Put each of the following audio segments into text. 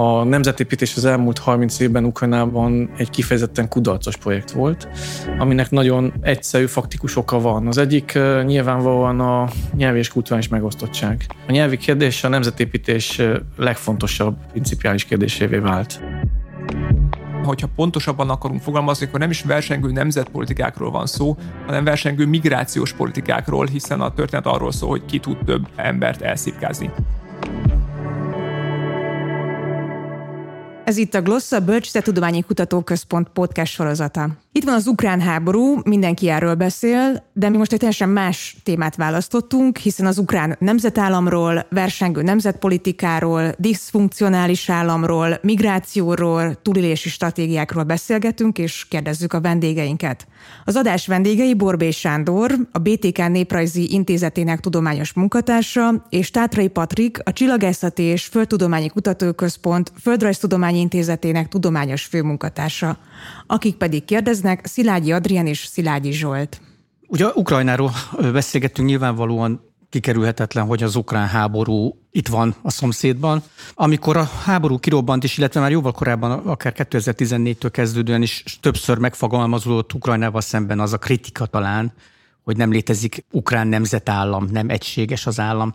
A nemzetépítés az elmúlt 30 évben Ukrajnában egy kifejezetten kudarcos projekt volt, aminek nagyon egyszerű, faktikus oka van. Az egyik nyilvánvalóan a nyelvi és kulturális megosztottság. A nyelvi kérdés a nemzetépítés legfontosabb principiális kérdésévé vált hogyha pontosabban akarunk fogalmazni, akkor nem is versengő nemzetpolitikákról van szó, hanem versengő migrációs politikákról, hiszen a történet arról szól, hogy ki tud több embert elszipkázni. Ez itt a Glossa Bölcsite Tudományi Kutatóközpont podcast sorozata. Itt van az ukrán háború, mindenki erről beszél, de mi most egy teljesen más témát választottunk, hiszen az ukrán nemzetállamról, versengő nemzetpolitikáról, diszfunkcionális államról, migrációról, túlélési stratégiákról beszélgetünk, és kérdezzük a vendégeinket. Az adás vendégei Borbé Sándor, a BTK Néprajzi Intézetének tudományos munkatársa, és Tátrai Patrik, a Csillagászati és Földtudományi Kutatóközpont Földrajztudományi Intézetének tudományos főmunkatársa. Akik pedig kérdeznek, Szilágyi Adrián és Szilágyi Zsolt. Ugye Ukrajnáról beszélgettünk nyilvánvalóan kikerülhetetlen, hogy az ukrán háború itt van a szomszédban. Amikor a háború kirobbant is, illetve már jóval korábban, akár 2014-től kezdődően is többször megfogalmazódott Ukrajnával szemben az a kritika talán, hogy nem létezik ukrán nemzetállam, nem egységes az állam.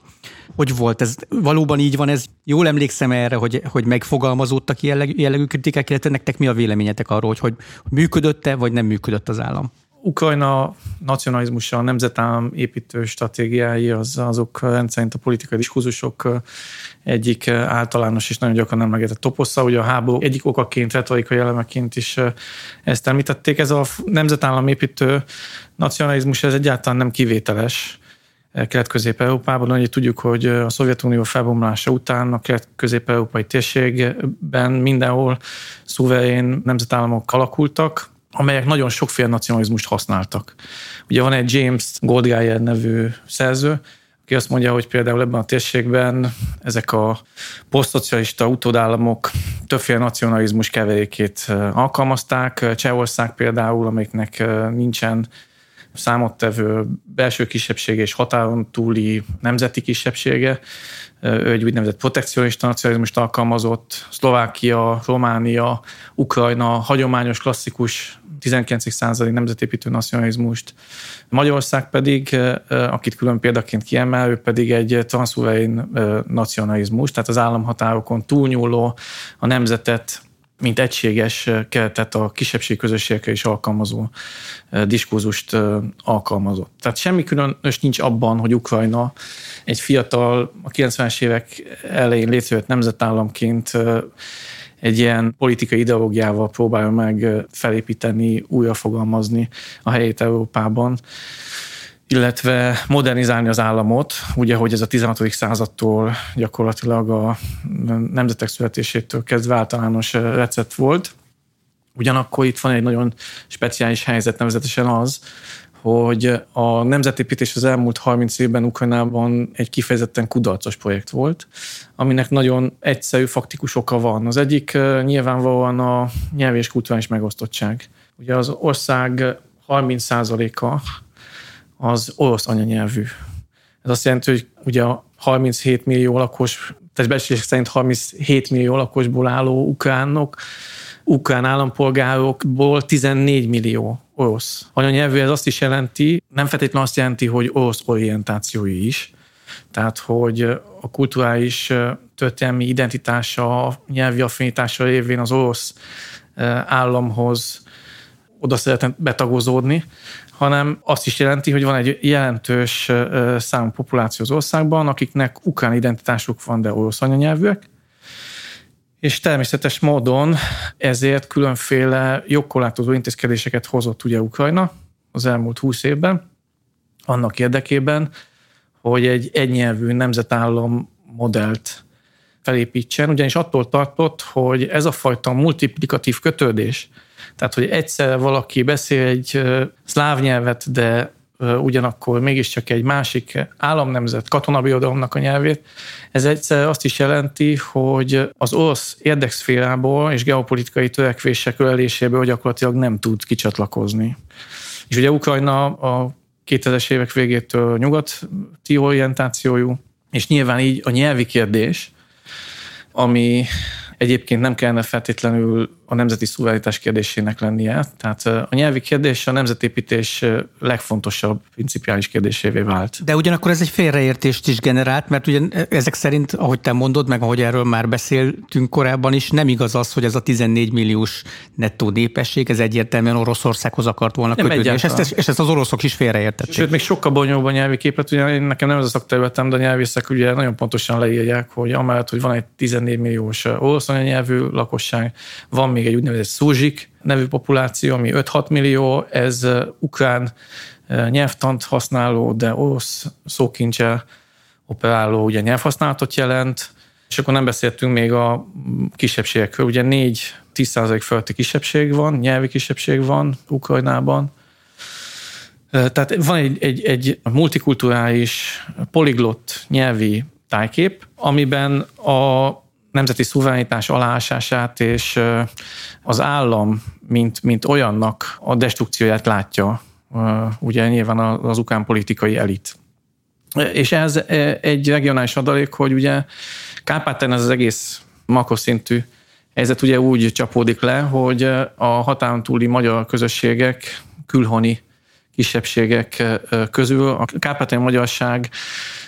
Hogy volt ez? Valóban így van ez? Jól emlékszem erre, hogy, hogy megfogalmazódtak jellegű, jellegű kritikák, illetve nektek mi a véleményetek arról, hogy, hogy működött-e, vagy nem működött az állam? Ukrajna nacionalizmusa, a nemzetállam építő stratégiái, az, azok rendszerint a politikai diskurzusok egyik általános és nagyon gyakran emlegetett toposza. Ugye a háború egyik okaként, retorikai elemeként is ezt említették. Ez a nemzetállam építő nacionalizmus, ez egyáltalán nem kivételes. Kelet-Közép-Európában. Ugye tudjuk, hogy a Szovjetunió felbomlása után a kelet-közép-európai térségben mindenhol szuverén nemzetállamok alakultak, amelyek nagyon sokféle nacionalizmust használtak. Ugye van egy James Goldgeyer nevű szerző, aki azt mondja, hogy például ebben a térségben ezek a posztszocialista utódállamok többféle nacionalizmus keverékét alkalmazták. Csehország például, amelyiknek nincsen számottevő belső kisebbsége és határon túli nemzeti kisebbsége, ő egy úgynevezett protekcionista nacionalizmust alkalmazott, Szlovákia, Románia, Ukrajna, hagyományos, klasszikus 19. századi nemzetépítő nacionalizmust. Magyarország pedig, akit külön példaként kiemel, ő pedig egy transzulén nacionalizmus, tehát az államhatárokon túlnyúló, a nemzetet mint egységes keretet a kisebbség közösségekre is alkalmazó diskurzust alkalmazott. Tehát semmi különös nincs abban, hogy Ukrajna egy fiatal, a 90-es évek elején létrejött nemzetállamként egy ilyen politikai ideológiával próbálja meg felépíteni, újrafogalmazni a helyét Európában illetve modernizálni az államot, ugye, hogy ez a 16. századtól gyakorlatilag a nemzetek születésétől kezdve általános recept volt. Ugyanakkor itt van egy nagyon speciális helyzet, nevezetesen az, hogy a nemzetépítés az elmúlt 30 évben Ukrajnában egy kifejezetten kudarcos projekt volt, aminek nagyon egyszerű, faktikus oka van. Az egyik nyilvánvalóan a nyelvi és kulturális megosztottság. Ugye az ország 30%-a az orosz anyanyelvű. Ez azt jelenti, hogy ugye a 37 millió lakos, tehát beszélések szerint 37 millió lakosból álló ukránok, ukrán állampolgárokból 14 millió orosz anyanyelvű. Ez azt is jelenti, nem feltétlenül azt jelenti, hogy orosz orientációi is, tehát hogy a kulturális történelmi identitása, nyelvi affinitása révén az orosz államhoz oda szeretne betagozódni, hanem azt is jelenti, hogy van egy jelentős számú populáció az országban, akiknek ukrán identitásuk van, de orosz anyanyelvűek, és természetes módon ezért különféle jogkorlátozó intézkedéseket hozott ugye Ukrajna az elmúlt húsz évben, annak érdekében, hogy egy egynyelvű nemzetállam modellt felépítsen, ugyanis attól tartott, hogy ez a fajta multiplikatív kötődés, tehát, hogy egyszer valaki beszél egy szláv nyelvet, de ugyanakkor mégiscsak egy másik államnemzet katonabirodalomnak a nyelvét. Ez egyszer azt is jelenti, hogy az orosz érdekszférából és geopolitikai törekvések öleléséből gyakorlatilag nem tud kicsatlakozni. És ugye Ukrajna a 2000-es évek végétől nyugati orientációjú, és nyilván így a nyelvi kérdés, ami egyébként nem kellene feltétlenül a nemzeti szuverenitás kérdésének lennie. Tehát a nyelvi kérdés a nemzetépítés legfontosabb principiális kérdésévé vált. De ugyanakkor ez egy félreértést is generált, mert ugye ezek szerint, ahogy te mondod, meg ahogy erről már beszéltünk korábban is, nem igaz az, hogy ez a 14 milliós nettó népesség, ez egyértelműen Oroszországhoz akart volna nem kötődni, és ezt, és ezt az oroszok is félreértették. Sőt, még sokkal bonyolóbb a nyelvi képlet, ugye nekem nem ez a szakterületem, de a nyelvészek ugye nagyon pontosan leírják, hogy amellett, hogy van egy 14 milliós orosz anyanyelvű lakosság, van még egy úgynevezett szúzsik nevű populáció, ami 5-6 millió, ez ukrán nyelvtant használó, de orosz szókincsel operáló ugye nyelvhasználatot jelent, és akkor nem beszéltünk még a kisebbségekről. Ugye 4-10% fölötti kisebbség van, nyelvi kisebbség van Ukrajnában. Tehát van egy, egy, egy multikulturális, poliglott nyelvi tájkép, amiben a nemzeti szuverenitás aláásását és az állam, mint, mint olyannak a destrukcióját látja ugye nyilván az ukán politikai elit. És ez egy regionális adalék, hogy ugye Kárpátán ez az egész makroszintű helyzet ugye úgy csapódik le, hogy a határon túli magyar közösségek, külhoni kisebbségek közül a kárpátai magyarság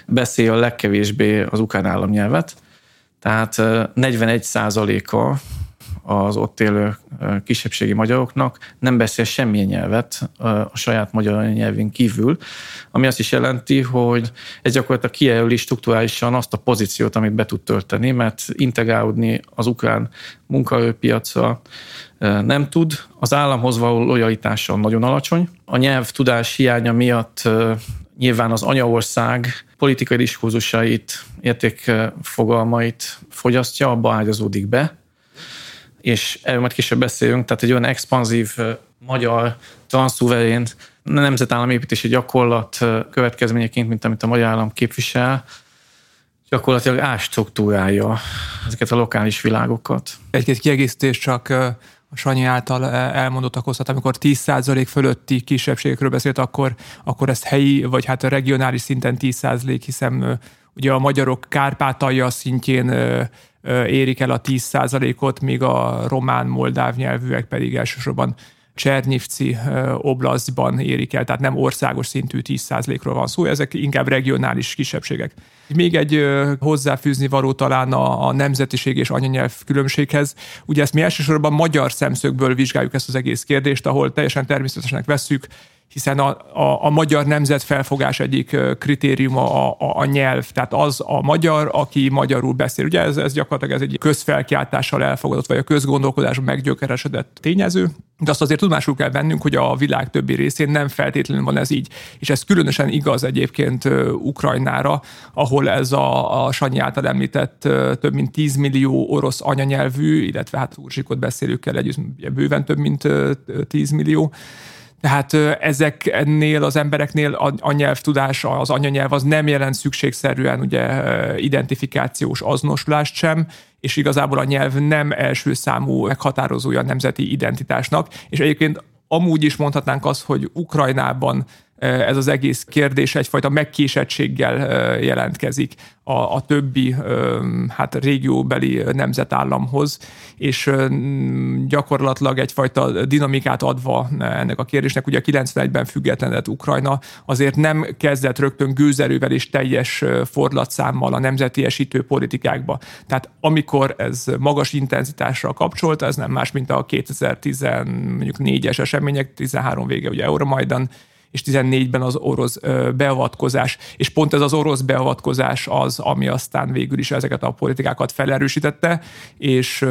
beszél a legkevésbé az ukrán államnyelvet, tehát 41 százaléka az ott élő kisebbségi magyaroknak nem beszél semmilyen nyelvet a saját magyar nyelvén kívül, ami azt is jelenti, hogy ez gyakorlatilag kijelöli strukturálisan azt a pozíciót, amit be tud tölteni, mert integrálódni az ukrán munkaerőpiacra nem tud, az államhoz való lojalitása nagyon alacsony. A nyelv tudás hiánya miatt nyilván az anyaország politikai diskurzusait, értékfogalmait fogyasztja, abba ágyazódik be, és erről majd később beszélünk, tehát egy olyan expanzív magyar transzuverén nemzetállami építési gyakorlat következményeként, mint amit a magyar állam képvisel, gyakorlatilag ástruktúrálja ezeket a lokális világokat. Egy-két kiegészítés csak a Sanyi által elmondottakhoz, tehát amikor 10% fölötti kisebbségekről beszélt, akkor, akkor ezt helyi, vagy hát a regionális szinten 10%, hiszen ugye a magyarok Kárpátalja szintjén érik el a 10%-ot, míg a román-moldáv nyelvűek pedig elsősorban Csernivci oblastban érik el, tehát nem országos szintű 10%-ról van szó, ezek inkább regionális kisebbségek. Még egy hozzáfűzni való talán a, a nemzetiség és anyanyelv különbséghez. Ugye ezt mi elsősorban magyar szemszögből vizsgáljuk ezt az egész kérdést, ahol teljesen természetesnek vesszük, hiszen a, a, a magyar nemzet felfogás egyik kritériuma a, a, a nyelv, tehát az a magyar, aki magyarul beszél. Ugye ez, ez gyakorlatilag ez egy közfelkiáltással elfogadott, vagy a közgondolkodásban meggyökeresedett tényező, de azt azért tudomásul kell vennünk, hogy a világ többi részén nem feltétlenül van ez így. És ez különösen igaz egyébként Ukrajnára, ahol ez a, a Sanyi által említett több mint 10 millió orosz anyanyelvű, illetve hát ursikot beszélőkkel együtt bőven több mint 10 millió, tehát ezek ennél az embereknél a, a nyelvtudás, az anyanyelv az nem jelent szükségszerűen ugye identifikációs azonoslást sem, és igazából a nyelv nem első számú meghatározója a nemzeti identitásnak, és egyébként amúgy is mondhatnánk azt, hogy Ukrajnában ez az egész kérdés egyfajta megkésettséggel jelentkezik a, a többi hát régióbeli nemzetállamhoz, és gyakorlatilag egyfajta dinamikát adva ennek a kérdésnek. Ugye a 91-ben függetlenedett Ukrajna azért nem kezdett rögtön gőzerővel és teljes forlatszámmal a nemzetiesítő politikákba. Tehát amikor ez magas intenzitásra kapcsolt, ez nem más, mint a 2014-es események, 13 vége ugye Euromajdan, és 14-ben az orosz beavatkozás. És pont ez az orosz beavatkozás az, ami aztán végül is ezeket a politikákat felerősítette, és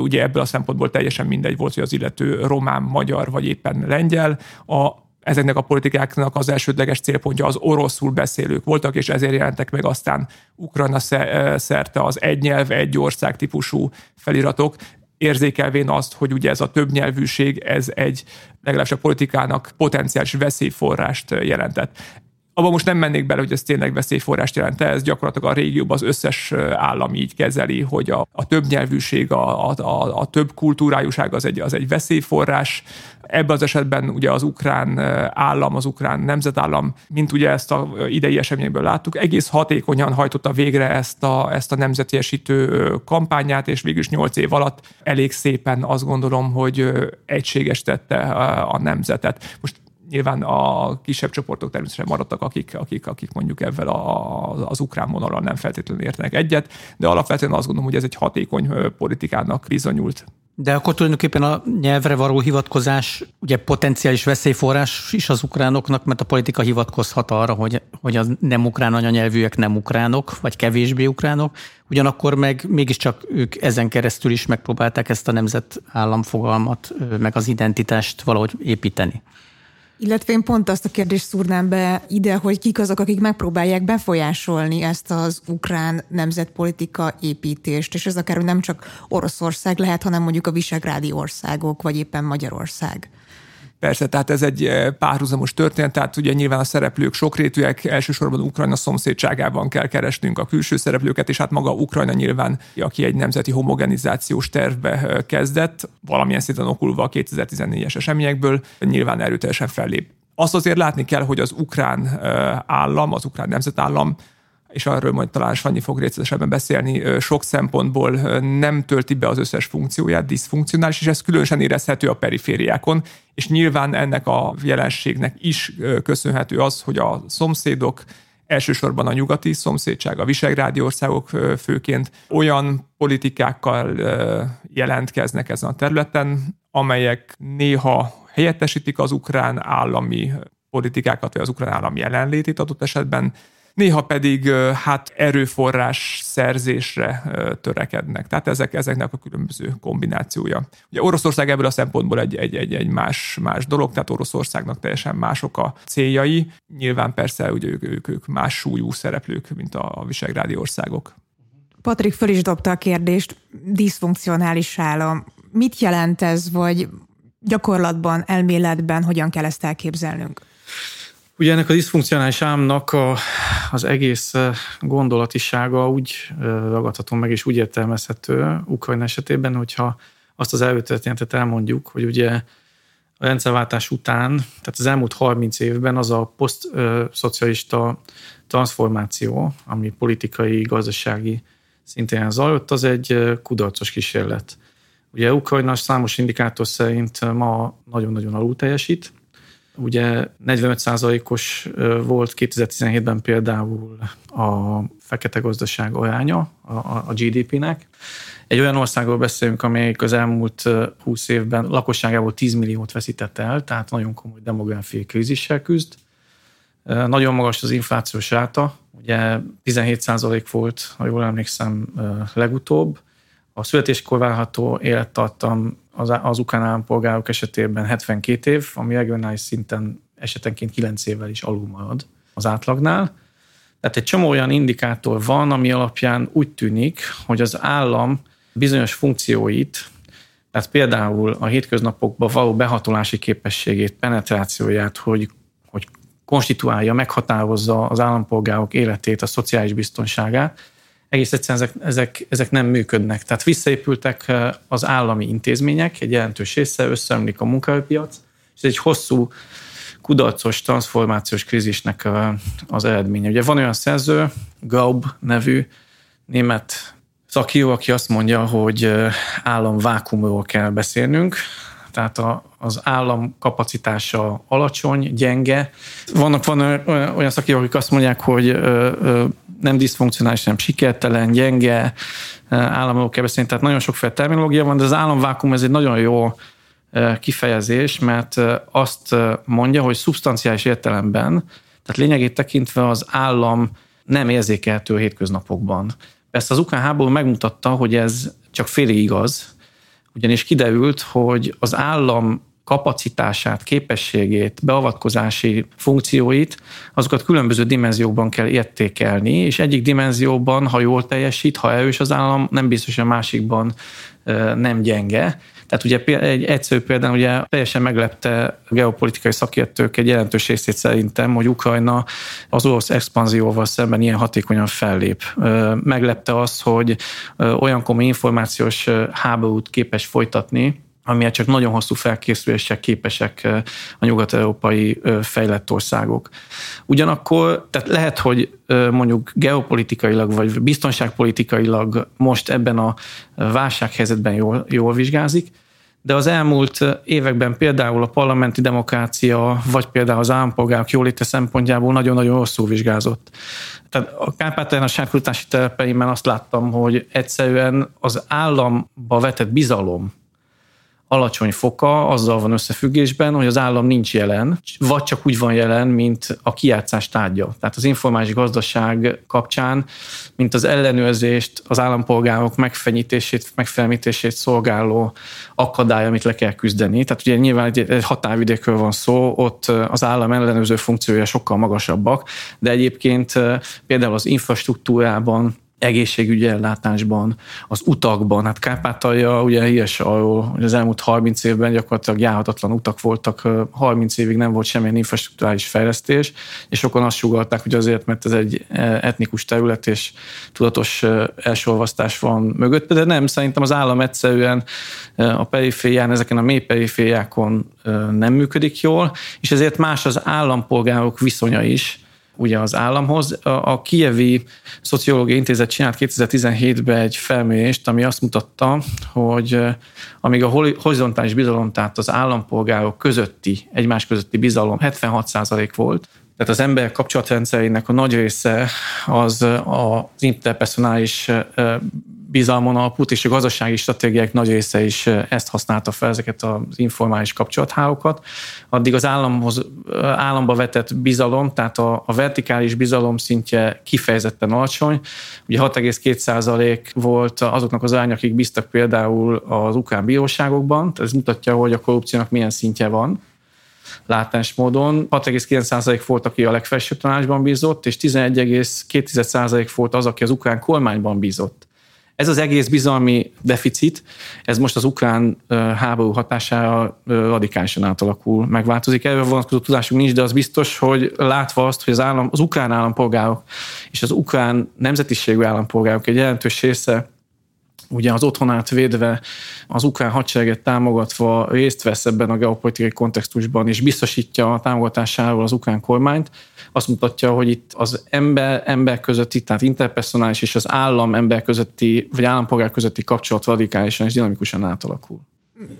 ugye ebből a szempontból teljesen mindegy volt, hogy az illető román, magyar vagy éppen lengyel, a ezeknek a politikáknak az elsődleges célpontja az oroszul beszélők voltak, és ezért jelentek meg aztán Ukrajna szerte az egy nyelv, egy ország típusú feliratok, érzékelvén azt, hogy ugye ez a többnyelvűség, ez egy legalábbis a politikának potenciális veszélyforrást jelentett. Abban most nem mennék bele, hogy ez tényleg veszélyforrást jelent. Ez gyakorlatilag a régióban az összes állam így kezeli, hogy a, a több nyelvűség, a, a, a, a több kultúrájúság az egy, az egy veszélyforrás. Ebben az esetben ugye az ukrán állam, az ukrán nemzetállam, mint ugye ezt a idei eseményből láttuk, egész hatékonyan hajtotta végre ezt a, ezt a nemzetiesítő kampányát, és végül is nyolc év alatt elég szépen azt gondolom, hogy egységesítette a nemzetet. Most Nyilván a kisebb csoportok természetesen maradtak, akik, akik, akik mondjuk a, az ukrán vonalon nem feltétlenül értenek egyet, de alapvetően azt gondolom, hogy ez egy hatékony politikának bizonyult. De akkor tulajdonképpen a nyelvre való hivatkozás ugye potenciális veszélyforrás is az ukránoknak, mert a politika hivatkozhat arra, hogy, hogy a nem ukrán anyanyelvűek nem ukránok, vagy kevésbé ukránok, ugyanakkor meg mégiscsak ők ezen keresztül is megpróbálták ezt a nemzetállam fogalmat, meg az identitást valahogy építeni. Illetve én pont azt a kérdést szúrnám be ide, hogy kik azok, akik megpróbálják befolyásolni ezt az ukrán nemzetpolitika építést, és ez akár nem csak Oroszország lehet, hanem mondjuk a visegrádi országok, vagy éppen Magyarország. Persze, tehát ez egy eh, párhuzamos történet, tehát ugye nyilván a szereplők sokrétűek, elsősorban Ukrajna szomszédságában kell keresnünk a külső szereplőket, és hát maga Ukrajna nyilván, aki egy nemzeti homogenizációs tervbe eh, kezdett, valamilyen szinten okulva a 2014-es eseményekből, nyilván erőteljesen fellép. Azt azért látni kell, hogy az ukrán eh, állam, az ukrán nemzetállam és arról majd talán Sanyi fog részletesebben beszélni, sok szempontból nem tölti be az összes funkcióját, diszfunkcionális, és ez különösen érezhető a perifériákon, és nyilván ennek a jelenségnek is köszönhető az, hogy a szomszédok, elsősorban a nyugati szomszédság, a visegrádi országok főként olyan politikákkal jelentkeznek ezen a területen, amelyek néha helyettesítik az ukrán állami politikákat, vagy az ukrán állami jelenlétét adott esetben, néha pedig hát erőforrás szerzésre törekednek. Tehát ezek, ezeknek a különböző kombinációja. Ugye Oroszország ebből a szempontból egy, egy, egy, egy más, más dolog, tehát Oroszországnak teljesen mások a céljai. Nyilván persze ugye ők, ők, ők más súlyú szereplők, mint a visegrádi országok. Patrik föl is dobta a kérdést, diszfunkcionális állam. Mit jelent ez, vagy gyakorlatban, elméletben hogyan kell ezt elképzelnünk? Ugye ennek a diszfunkcionális álmnak a, az egész gondolatisága úgy ragadható meg, és úgy értelmezhető Ukrajna esetében, hogyha azt az előtörténetet elmondjuk, hogy ugye a rendszerváltás után, tehát az elmúlt 30 évben az a posztszocialista transformáció, ami politikai, gazdasági szinten zajlott, az egy kudarcos kísérlet. Ugye Ukrajna számos indikátor szerint ma nagyon-nagyon alul teljesít, Ugye 45%-os volt 2017-ben például a fekete gazdaság aránya a, GDP-nek. Egy olyan országról beszélünk, amelyik az elmúlt 20 évben lakosságából 10 milliót veszített el, tehát nagyon komoly demográfiai krízissel küzd. Nagyon magas az inflációs ráta, ugye 17% volt, ha jól emlékszem, legutóbb. A születéskor várható élettartam az, az ukrán állampolgárok esetében 72 év, ami regionális szinten esetenként 9 évvel is alul marad az átlagnál. Tehát egy csomó olyan indikátor van, ami alapján úgy tűnik, hogy az állam bizonyos funkcióit, tehát például a hétköznapokba való behatolási képességét, penetrációját, hogy, hogy konstituálja, meghatározza az állampolgárok életét, a szociális biztonságát, egész egyszerűen ezek, ezek, ezek nem működnek. Tehát visszaépültek az állami intézmények, egy jelentős része, összeomlik a munkaerőpiac, és egy hosszú, kudarcos transformációs krízisnek az eredménye. Ugye van olyan szerző, Gaub nevű német szakíró, aki azt mondja, hogy állam vákumról kell beszélnünk, tehát a, az állam kapacitása alacsony, gyenge. Vannak van olyan szakírók, akik azt mondják, hogy nem diszfunkcionális, nem sikertelen, gyenge államról kell beszélni, tehát nagyon sokféle terminológia van, de az államvákum ez egy nagyon jó kifejezés, mert azt mondja, hogy szubstanciális értelemben, tehát lényegét tekintve az állam nem érzékelhető a hétköznapokban. Persze az ukrán háború megmutatta, hogy ez csak félig igaz, ugyanis kiderült, hogy az állam kapacitását, képességét, beavatkozási funkcióit, azokat különböző dimenziókban kell értékelni, és egyik dimenzióban, ha jól teljesít, ha erős az állam, nem biztos, hogy a másikban nem gyenge. Tehát ugye egy egyszerű példán ugye teljesen meglepte a geopolitikai szakértők egy jelentős részét szerintem, hogy Ukrajna az orosz expanzióval szemben ilyen hatékonyan fellép. Meglepte az, hogy olyan komoly információs háborút képes folytatni, amiért csak nagyon hosszú felkészüléssel képesek a nyugat-európai fejlett országok. Ugyanakkor, tehát lehet, hogy mondjuk geopolitikailag vagy biztonságpolitikailag most ebben a válsághelyzetben jól, jól vizsgázik, de az elmúlt években például a parlamenti demokrácia, vagy például az állampolgárok jóléte szempontjából nagyon-nagyon rosszul vizsgázott. Tehát a Kárpátalján a sárkulatási telepeimen azt láttam, hogy egyszerűen az államba vetett bizalom alacsony foka azzal van összefüggésben, hogy az állam nincs jelen, vagy csak úgy van jelen, mint a kijátszás tárgya. Tehát az informális gazdaság kapcsán, mint az ellenőrzést, az állampolgárok megfenyítését, megfelemítését szolgáló akadály, amit le kell küzdeni. Tehát ugye nyilván egy határvidékről van szó, ott az állam ellenőrző funkciója sokkal magasabbak, de egyébként például az infrastruktúrában egészségügyi ellátásban, az utakban. Hát Kárpátalja ugye híres arról, hogy az elmúlt 30 évben gyakorlatilag járhatatlan utak voltak, 30 évig nem volt semmilyen infrastruktúrális fejlesztés, és sokan azt sugalták, hogy azért, mert ez egy etnikus terület, és tudatos elsolvasztás van mögött, de nem, szerintem az állam egyszerűen a periférián, ezeken a mély perifériákon nem működik jól, és ezért más az állampolgárok viszonya is, ugye az államhoz. A Kievi Szociológiai Intézet csinált 2017-ben egy felmérést, ami azt mutatta, hogy amíg a horizontális bizalom, tehát az állampolgárok közötti, egymás közötti bizalom 76% volt, tehát az ember kapcsolatrendszerének a nagy része az az interpersonális bizalmon alapult, és a gazdasági stratégiák nagy része is ezt használta fel, ezeket az informális kapcsolathálókat. Addig az államhoz, államba vetett bizalom, tehát a, a vertikális bizalom szintje kifejezetten alacsony. Ugye 6,2% volt azoknak az arány, akik bíztak például az ukrán bíróságokban, ez mutatja, hogy a korrupciónak milyen szintje van látás módon. 6,9% volt, aki a legfelsőbb tanácsban bízott, és 11,2% volt az, aki az ukrán kormányban bízott. Ez az egész bizalmi deficit, ez most az ukrán háború hatására radikálisan átalakul, megváltozik. Erről vonatkozó tudásunk nincs, de az biztos, hogy látva azt, hogy az, állam, az ukrán állampolgárok és az ukrán nemzetiségű állampolgárok egy jelentős része ugye az otthonát védve, az ukrán hadsereget támogatva részt vesz ebben a geopolitikai kontextusban, és biztosítja a támogatásával az ukrán kormányt, azt mutatja, hogy itt az ember, ember közötti, tehát interpersonális és az állam ember közötti, vagy állampolgár közötti kapcsolat radikálisan és dinamikusan átalakul.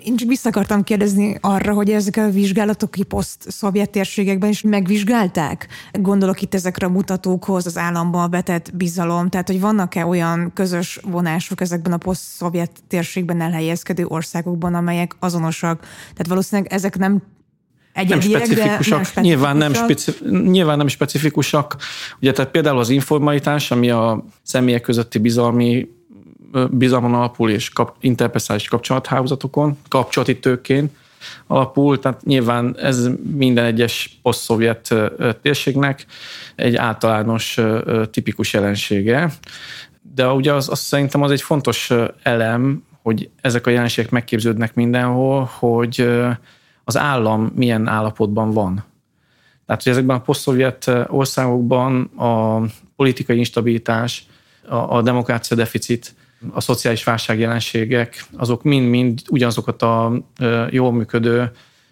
Én csak vissza akartam kérdezni arra, hogy ezek a vizsgálatok ki poszt-szovjet térségekben is megvizsgálták? Gondolok itt ezekre a mutatókhoz, az államban betett bizalom, tehát hogy vannak-e olyan közös vonások ezekben a poszt-szovjet térségben elhelyezkedő országokban, amelyek azonosak? Tehát valószínűleg ezek nem nem specifikusak, nem specifikusak. Nyilván, nem specif, nyilván nem specifikusak. Ugye tehát például az informalitás, ami a személyek közötti bizalmi bizalmon alapul és kap, interperszális kapcsolathálózatokon, kapcsolati tőkén alapul, tehát nyilván ez minden egyes poszt-szovjet térségnek egy általános tipikus jelensége, de ugye az, az szerintem az egy fontos elem, hogy ezek a jelenségek megképződnek mindenhol, hogy az állam milyen állapotban van. Tehát, hogy ezekben a poszt-szovjet országokban a politikai instabilitás, a, a demokrácia deficit, a szociális válságjelenségek, azok mind-mind ugyanazokat a jól működő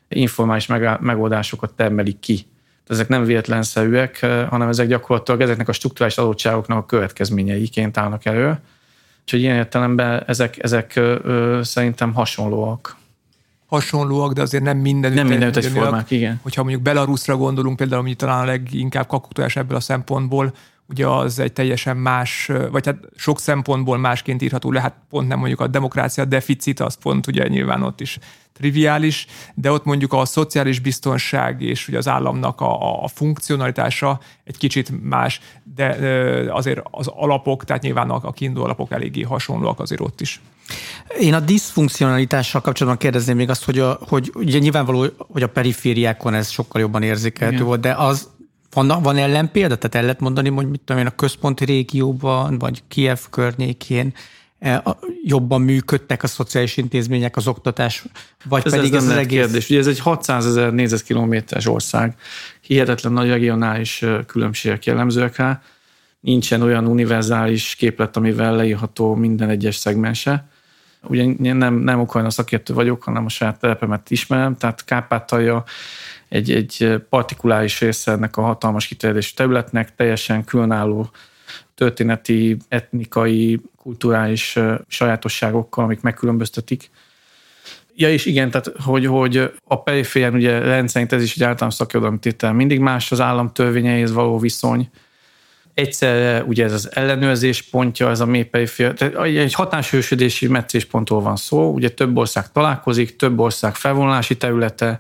informális megoldásokat termelik ki. Ezek nem véletlenszerűek, hanem ezek gyakorlatilag ezeknek a struktúrális adottságoknak a következményeiként állnak elő. Úgyhogy ilyen értelemben ezek, ezek szerintem hasonlóak hasonlóak, de azért nem minden. Nem minden egyformák, igen. Hogyha mondjuk Belarusra gondolunk, például, ami talán a leginkább kakuktojás ebből a szempontból, ugye az egy teljesen más, vagy hát sok szempontból másként írható le, hát pont nem mondjuk a demokrácia deficit, az pont ugye nyilván ott is triviális, de ott mondjuk a szociális biztonság és ugye az államnak a, a funkcionalitása egy kicsit más, de azért az alapok, tehát nyilván a, a kiinduló alapok eléggé hasonlóak azért ott is. Én a diszfunkcionalitással kapcsolatban kérdezném még azt, hogy, a, hogy ugye nyilvánvaló, hogy a perifériákon ez sokkal jobban érzékelhető volt, de az van, van ellenpélda? Tehát el lehet mondani, hogy mit tudom én, a központi régióban, vagy Kiev környékén e, jobban működtek a szociális intézmények, az oktatás, vagy ez pedig ez, ez az egész... kérdés. Ugye ez egy 600 ezer négyzetkilométeres ország, hihetetlen nagy regionális különbségek jellemzőek rá, nincsen olyan univerzális képlet, amivel leírható minden egyes szegmense. Ugye nem, nem Ukrajna szakértő vagyok, hanem a saját telepemet ismerem, tehát Kárpátalja egy, egy partikuláris része ennek a hatalmas kiterjedésű területnek, teljesen különálló történeti, etnikai, kulturális sajátosságokkal, amik megkülönböztetik. Ja, és igen, tehát hogy, hogy a periférián ugye rendszerint ez is egy általános szakirodalmi tétel, mindig más az állam törvényeihez való viszony, egyszerre ugye ez az ellenőrzés pontja, ez a mély periféria, tehát egy hatásősödési meccéspontról van szó, ugye több ország találkozik, több ország felvonulási területe,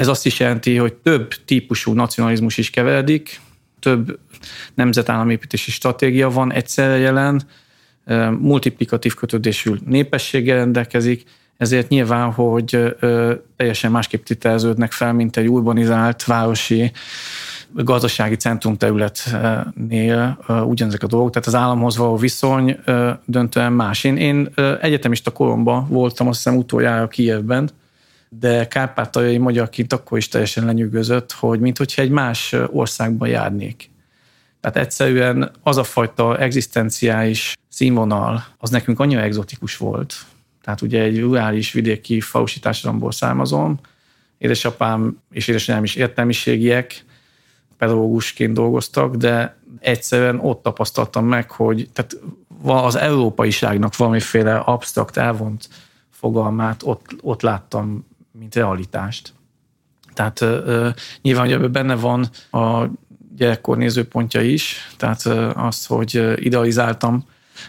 ez azt is jelenti, hogy több típusú nacionalizmus is keveredik, több nemzetállamépítési stratégia van egyszerre jelen, multiplikatív kötődésű népességgel rendelkezik, ezért nyilván, hogy teljesen másképp titeleződnek fel, mint egy urbanizált városi gazdasági centrumterületnél ugyanezek a dolgok, tehát az államhoz való viszony döntően más. Én, én egyetemista koromban voltam, azt hiszem utoljára Kijevben, de kárpátaljai magyarként akkor is teljesen lenyűgözött, hogy mintha egy más országban járnék. Tehát egyszerűen az a fajta egzisztenciális színvonal, az nekünk annyira egzotikus volt. Tehát ugye egy rurális vidéki fausi társadalomból származom, édesapám és édesanyám is értelmiségiek, pedagógusként dolgoztak, de egyszerűen ott tapasztaltam meg, hogy tehát az európaiságnak valamiféle absztrakt elvont fogalmát ott, ott láttam, mint realitást. Tehát nyilván, hogy ebben benne van a gyerekkor nézőpontja is, tehát az, hogy idealizáltam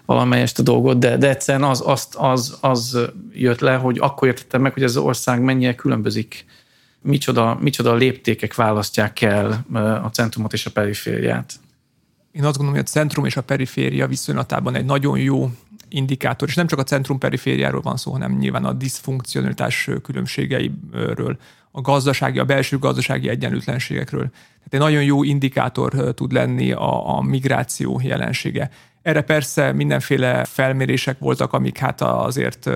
valamelyest a dolgot, de, de egyszerűen az, az, az, az jött le, hogy akkor értettem meg, hogy ez az ország mennyire különbözik micsoda, micsoda léptékek választják el a centrumot és a perifériát. Én azt gondolom, hogy a centrum és a periféria viszonylatában egy nagyon jó indikátor, és nem csak a centrum-perifériáról van szó, hanem nyilván a diszfunkcionalitás különbségeiről, a gazdasági, a belső gazdasági egyenlőtlenségekről. Tehát egy nagyon jó indikátor tud lenni a, a migráció jelensége. Erre persze mindenféle felmérések voltak, amik hát azért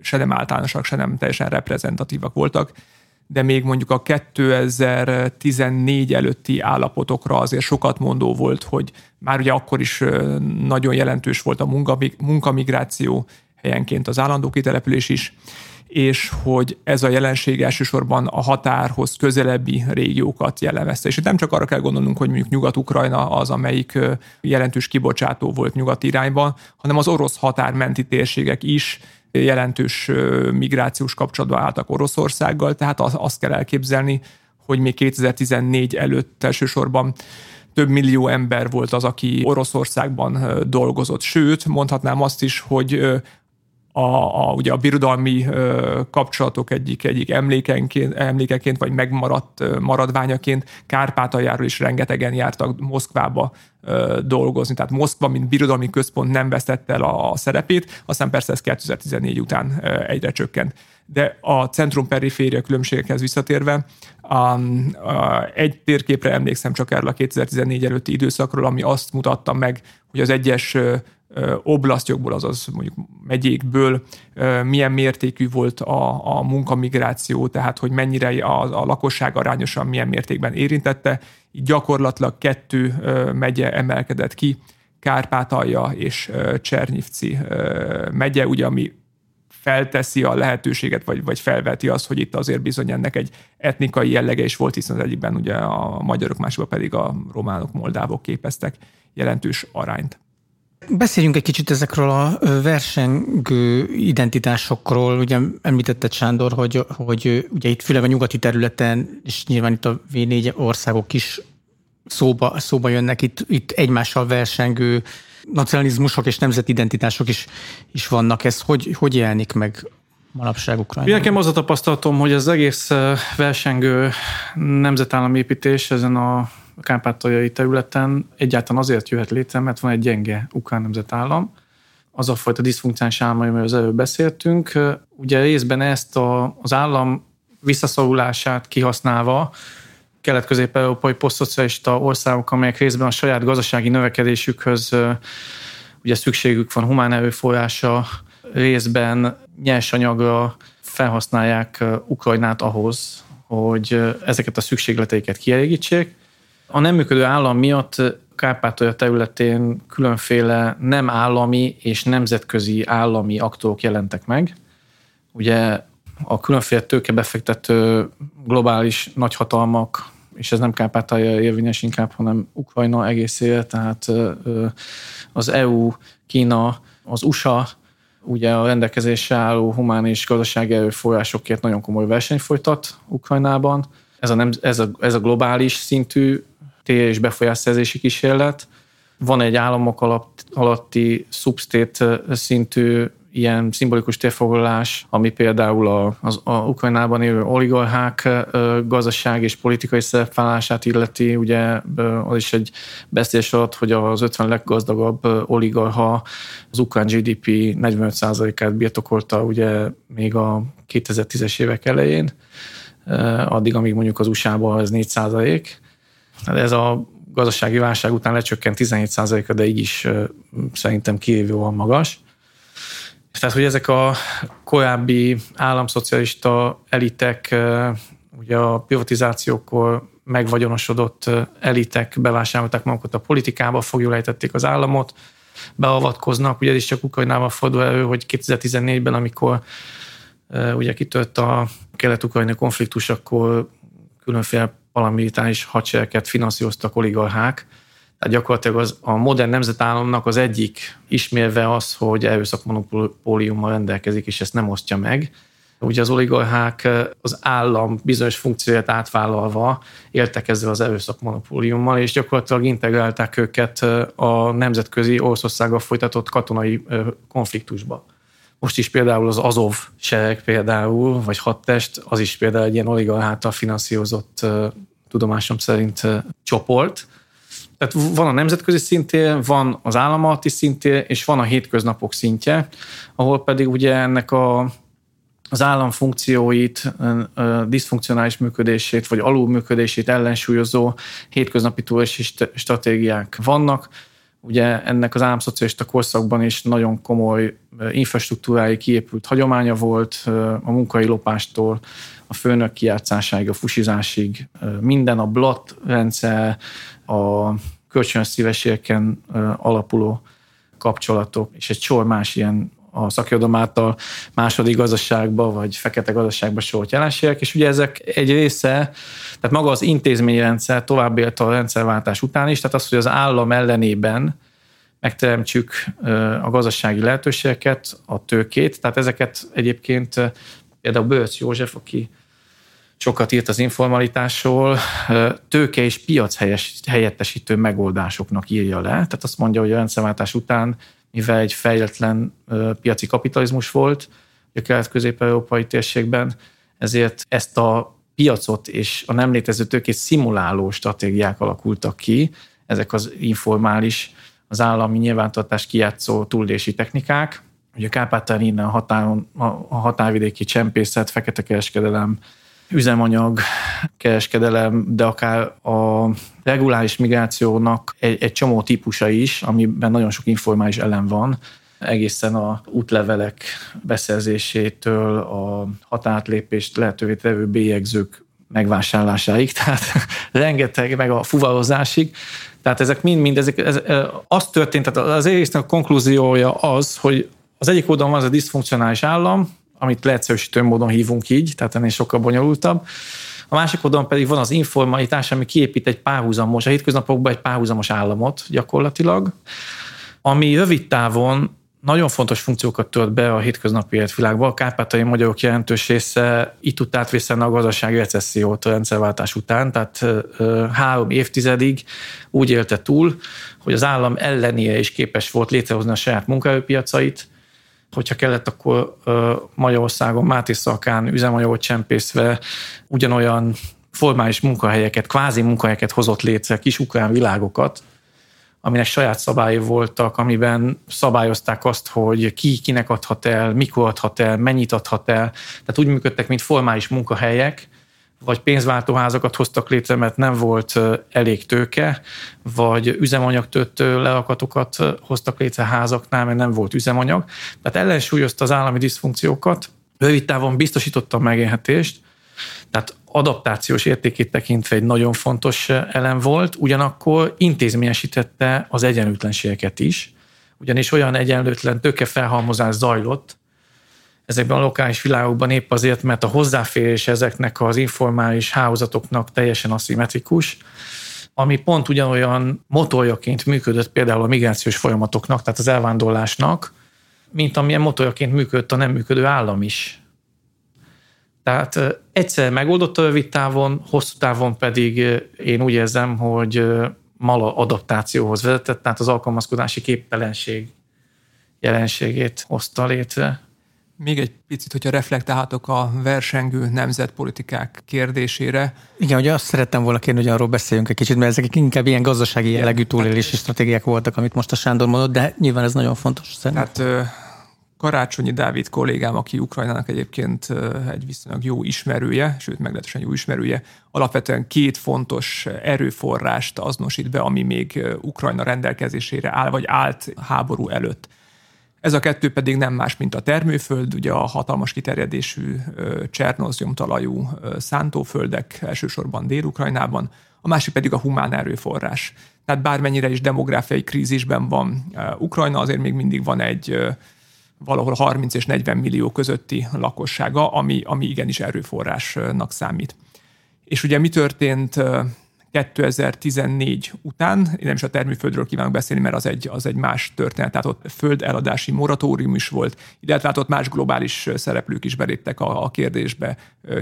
se nem általánosak, se nem teljesen reprezentatívak voltak, de még mondjuk a 2014 előtti állapotokra azért sokat mondó volt, hogy már ugye akkor is nagyon jelentős volt a munkamigráció, helyenként az állandó kitelepülés is, és hogy ez a jelenség elsősorban a határhoz közelebbi régiókat jellemezte. És nem csak arra kell gondolnunk, hogy mondjuk Nyugat-Ukrajna az, amelyik jelentős kibocsátó volt nyugat irányban, hanem az orosz határmenti térségek is jelentős migrációs kapcsolatba álltak Oroszországgal, tehát azt kell elképzelni, hogy még 2014 előtt elsősorban több millió ember volt az, aki Oroszországban dolgozott. Sőt, mondhatnám azt is, hogy a, a, ugye a birodalmi ö, kapcsolatok egyik, egyik emlékenként, emlékeként, vagy megmaradt ö, maradványaként Kárpátaljáról is rengetegen jártak Moszkvába ö, dolgozni. Tehát Moszkva, mint birodalmi központ nem vesztette el a, a szerepét, aztán persze ez 2014 után ö, egyre csökkent. De a centrum-periféria különbségekhez visszatérve, a, a, egy térképre emlékszem csak erről a 2014 előtti időszakról, ami azt mutatta meg, hogy az egyes oblasztjokból, azaz mondjuk megyékből milyen mértékű volt a, a munkamigráció, tehát hogy mennyire a, a lakosság arányosan milyen mértékben érintette. Gyakorlatilag kettő megye emelkedett ki, Kárpátalja és Csernyivci megye, ugye, ami felteszi a lehetőséget, vagy, vagy felveti azt, hogy itt azért bizony ennek egy etnikai jellege is volt, hiszen az egyikben ugye a magyarok, másikban pedig a románok, moldávok képeztek jelentős arányt. Beszéljünk egy kicsit ezekről a versengő identitásokról. Ugye említetted Sándor, hogy, hogy ugye itt főleg a nyugati területen, és nyilván itt a V4 országok is szóba, szóba jönnek, itt, itt egymással versengő nacionalizmusok és nemzetidentitások is, is vannak. Ez hogy, hogy jelenik meg manapság Ukrajnában? Nekem az a tapasztalatom, hogy az egész versengő nemzetállamépítés ezen a kárpátaljai területen egyáltalán azért jöhet létre, mert van egy gyenge ukrán nemzetállam, az a fajta diszfunkciális állam, amiről az előbb beszéltünk. Ugye részben ezt a, az állam visszaszorulását kihasználva kelet-közép-európai posztszocialista országok, amelyek részben a saját gazdasági növekedésükhöz ugye szükségük van humán erőforrása, részben nyersanyagra felhasználják Ukrajnát ahhoz, hogy ezeket a szükségleteiket kielégítsék. A nem működő állam miatt Kárpátalja területén különféle nem állami és nemzetközi állami aktorok jelentek meg. Ugye a különféle tőkebefektető globális nagyhatalmak, és ez nem Kárpátalja érvényes inkább, hanem Ukrajna egészére, tehát az EU, Kína, az USA, ugye a rendelkezésre álló humán és gazdasági erőforrásokért nagyon komoly verseny folytat Ukrajnában. Ez a, nem, ez a, ez a globális szintű és befolyásszerzési kísérlet. Van egy államok alatt, alatti substate szintű ilyen szimbolikus térfoglalás, ami például a, az a Ukrajnában élő oligarchák gazdaság és politikai szerepvállását illeti, ugye az is egy beszélés alatt, hogy az 50 leggazdagabb oligarcha az ukrán GDP 45%-át birtokolta ugye még a 2010-es évek elején, addig, amíg mondjuk az USA-ban ez 4 Hát ez a gazdasági válság után lecsökkent 17%-a, de így is szerintem kívülően magas. Tehát, hogy ezek a korábbi államszocialista elitek, ugye a privatizációkor megvagyonosodott elitek bevásárolták magukat a politikába, fogjulejtették az államot, beavatkoznak, ugye ez is csak Ukrajnával fordul elő, hogy 2014-ben, amikor ugye kitört a kelet-ukrajnai konfliktus, akkor különféle paramilitáris hadsereget finanszíroztak oligarchák, tehát gyakorlatilag az, a modern nemzetállamnak az egyik ismérve az, hogy erőszakmonopóliummal rendelkezik, és ezt nem osztja meg. Ugye az oligarchák az állam bizonyos funkcióját átvállalva éltek ezzel az erőszakmonopóliummal, és gyakorlatilag integrálták őket a nemzetközi Oroszországgal folytatott katonai konfliktusba. Most is például az Azov sereg például, vagy hadtest, az is például egy ilyen oligarchától finanszírozott tudomásom szerint csoport, tehát van a nemzetközi szintén, van az államati szintén, és van a hétköznapok szintje, ahol pedig ugye ennek a, az állam funkcióit, diszfunkcionális működését, vagy alulműködését ellensúlyozó hétköznapi túlési stratégiák vannak. Ugye ennek az államszocialista korszakban is nagyon komoly infrastruktúrái kiépült hagyománya volt, a munkai lopástól a főnök kijátszásáig, a fusizásig, minden a blat rendszer, a kölcsönös szívességeken alapuló kapcsolatok, és egy sor más ilyen a szakirodalom által második gazdaságba, vagy fekete gazdaságba sort jelenségek, és ugye ezek egy része, tehát maga az intézményrendszer tovább élt a rendszerváltás után is, tehát az, hogy az állam ellenében megteremtsük a gazdasági lehetőségeket, a tőkét, tehát ezeket egyébként például Bölc József, aki sokat írt az informalitásról, tőke és piac helyettesítő megoldásoknak írja le. Tehát azt mondja, hogy a rendszerváltás után, mivel egy fejletlen piaci kapitalizmus volt a kelet-közép-európai térségben, ezért ezt a piacot és a nem létező tőkét szimuláló stratégiák alakultak ki, ezek az informális, az állami nyilvántartás kijátszó túldési technikák. Ugye Kárpátán innen a, határon, a határvidéki csempészet, fekete kereskedelem, üzemanyag kereskedelem, de akár a reguláris migrációnak egy, egy csomó típusa is, amiben nagyon sok informális elem van, egészen a útlevelek beszerzésétől a hatátlépést lehetővé tevő bélyegzők megvásárlásáig, tehát rengeteg, meg a fuvarozásig. Tehát ezek mind-mind, ezek, ez, az történt, tehát az egésznek a konklúziója az, hogy az egyik oldalon van az a diszfunkcionális állam, amit leegyszerűsítő módon hívunk így, tehát ennél sokkal bonyolultabb. A másik oldalon pedig van az informalitás, ami kiépít egy párhuzamos, a hétköznapokban egy párhuzamos államot gyakorlatilag, ami rövid távon nagyon fontos funkciókat tölt be a hétköznapi életvilágba. A kárpátai magyarok jelentős része itt tud átvészelni a gazdasági recessziót a rendszerváltás után, tehát három évtizedig úgy élte túl, hogy az állam ellenére is képes volt létrehozni a saját munkaerőpiacait, hogyha kellett, akkor Magyarországon Máté Szakán üzemanyagot csempészve ugyanolyan formális munkahelyeket, kvázi munkahelyeket hozott létre, kis ukrán világokat, aminek saját szabályi voltak, amiben szabályozták azt, hogy ki kinek adhat el, mikor adhat el, mennyit adhat el. Tehát úgy működtek, mint formális munkahelyek, vagy pénzváltóházakat hoztak létre, mert nem volt elég tőke, vagy üzemanyagtöltő leakatokat hoztak létre házaknál, mert nem volt üzemanyag. Tehát ellensúlyozta az állami diszfunkciókat, rövid távon biztosította a megélhetést, tehát adaptációs értékét tekintve egy nagyon fontos elem volt, ugyanakkor intézményesítette az egyenlőtlenségeket is, ugyanis olyan egyenlőtlen tőkefelhalmozás zajlott, ezekben a lokális világokban épp azért, mert a hozzáférés ezeknek az informális hálózatoknak teljesen aszimmetrikus, ami pont ugyanolyan motorjaként működött például a migrációs folyamatoknak, tehát az elvándorlásnak, mint amilyen motorjaként működött a nem működő állam is. Tehát egyszer megoldott a rövid távon, hosszú távon pedig én úgy érzem, hogy mala adaptációhoz vezetett, tehát az alkalmazkodási képtelenség jelenségét hozta létre. Még egy picit, hogyha reflektálhatok a versengő nemzetpolitikák kérdésére. Igen, ugye azt szerettem volna kérni, hogy arról beszéljünk egy kicsit, mert ezek inkább ilyen gazdasági jellegű túlélési hát, stratégiák voltak, amit most a Sándor mondott, de nyilván ez nagyon fontos szerintem. Tehát Karácsonyi Dávid kollégám, aki Ukrajnának egyébként egy viszonylag jó ismerője, sőt meglehetősen jó ismerője, alapvetően két fontos erőforrást azonosít be, ami még Ukrajna rendelkezésére áll, vagy állt háború előtt. Ez a kettő pedig nem más, mint a termőföld, ugye a hatalmas kiterjedésű csernozjomtalajú szántóföldek, elsősorban Dél-Ukrajnában, a másik pedig a humán erőforrás. Tehát bármennyire is demográfiai krízisben van Ukrajna, azért még mindig van egy valahol 30 és 40 millió közötti lakossága, ami, ami igenis erőforrásnak számít. És ugye mi történt 2014 után, én nem is a termőföldről kívánok beszélni, mert az egy, az egy más történet, tehát ott földeladási moratórium is volt, illetve hát ott más globális szereplők is beléptek a, a kérdésbe,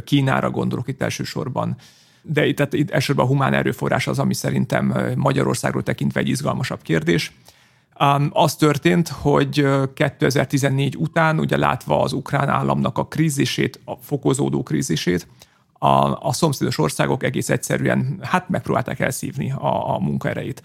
Kínára gondolok itt elsősorban, de itt, tehát itt elsősorban a humán erőforrás az, ami szerintem Magyarországról tekintve egy izgalmasabb kérdés. Um, az történt, hogy 2014 után, ugye látva az ukrán államnak a krízisét, a fokozódó krízisét, a, a szomszédos országok egész egyszerűen hát megpróbálták elszívni a, a munkaerejét.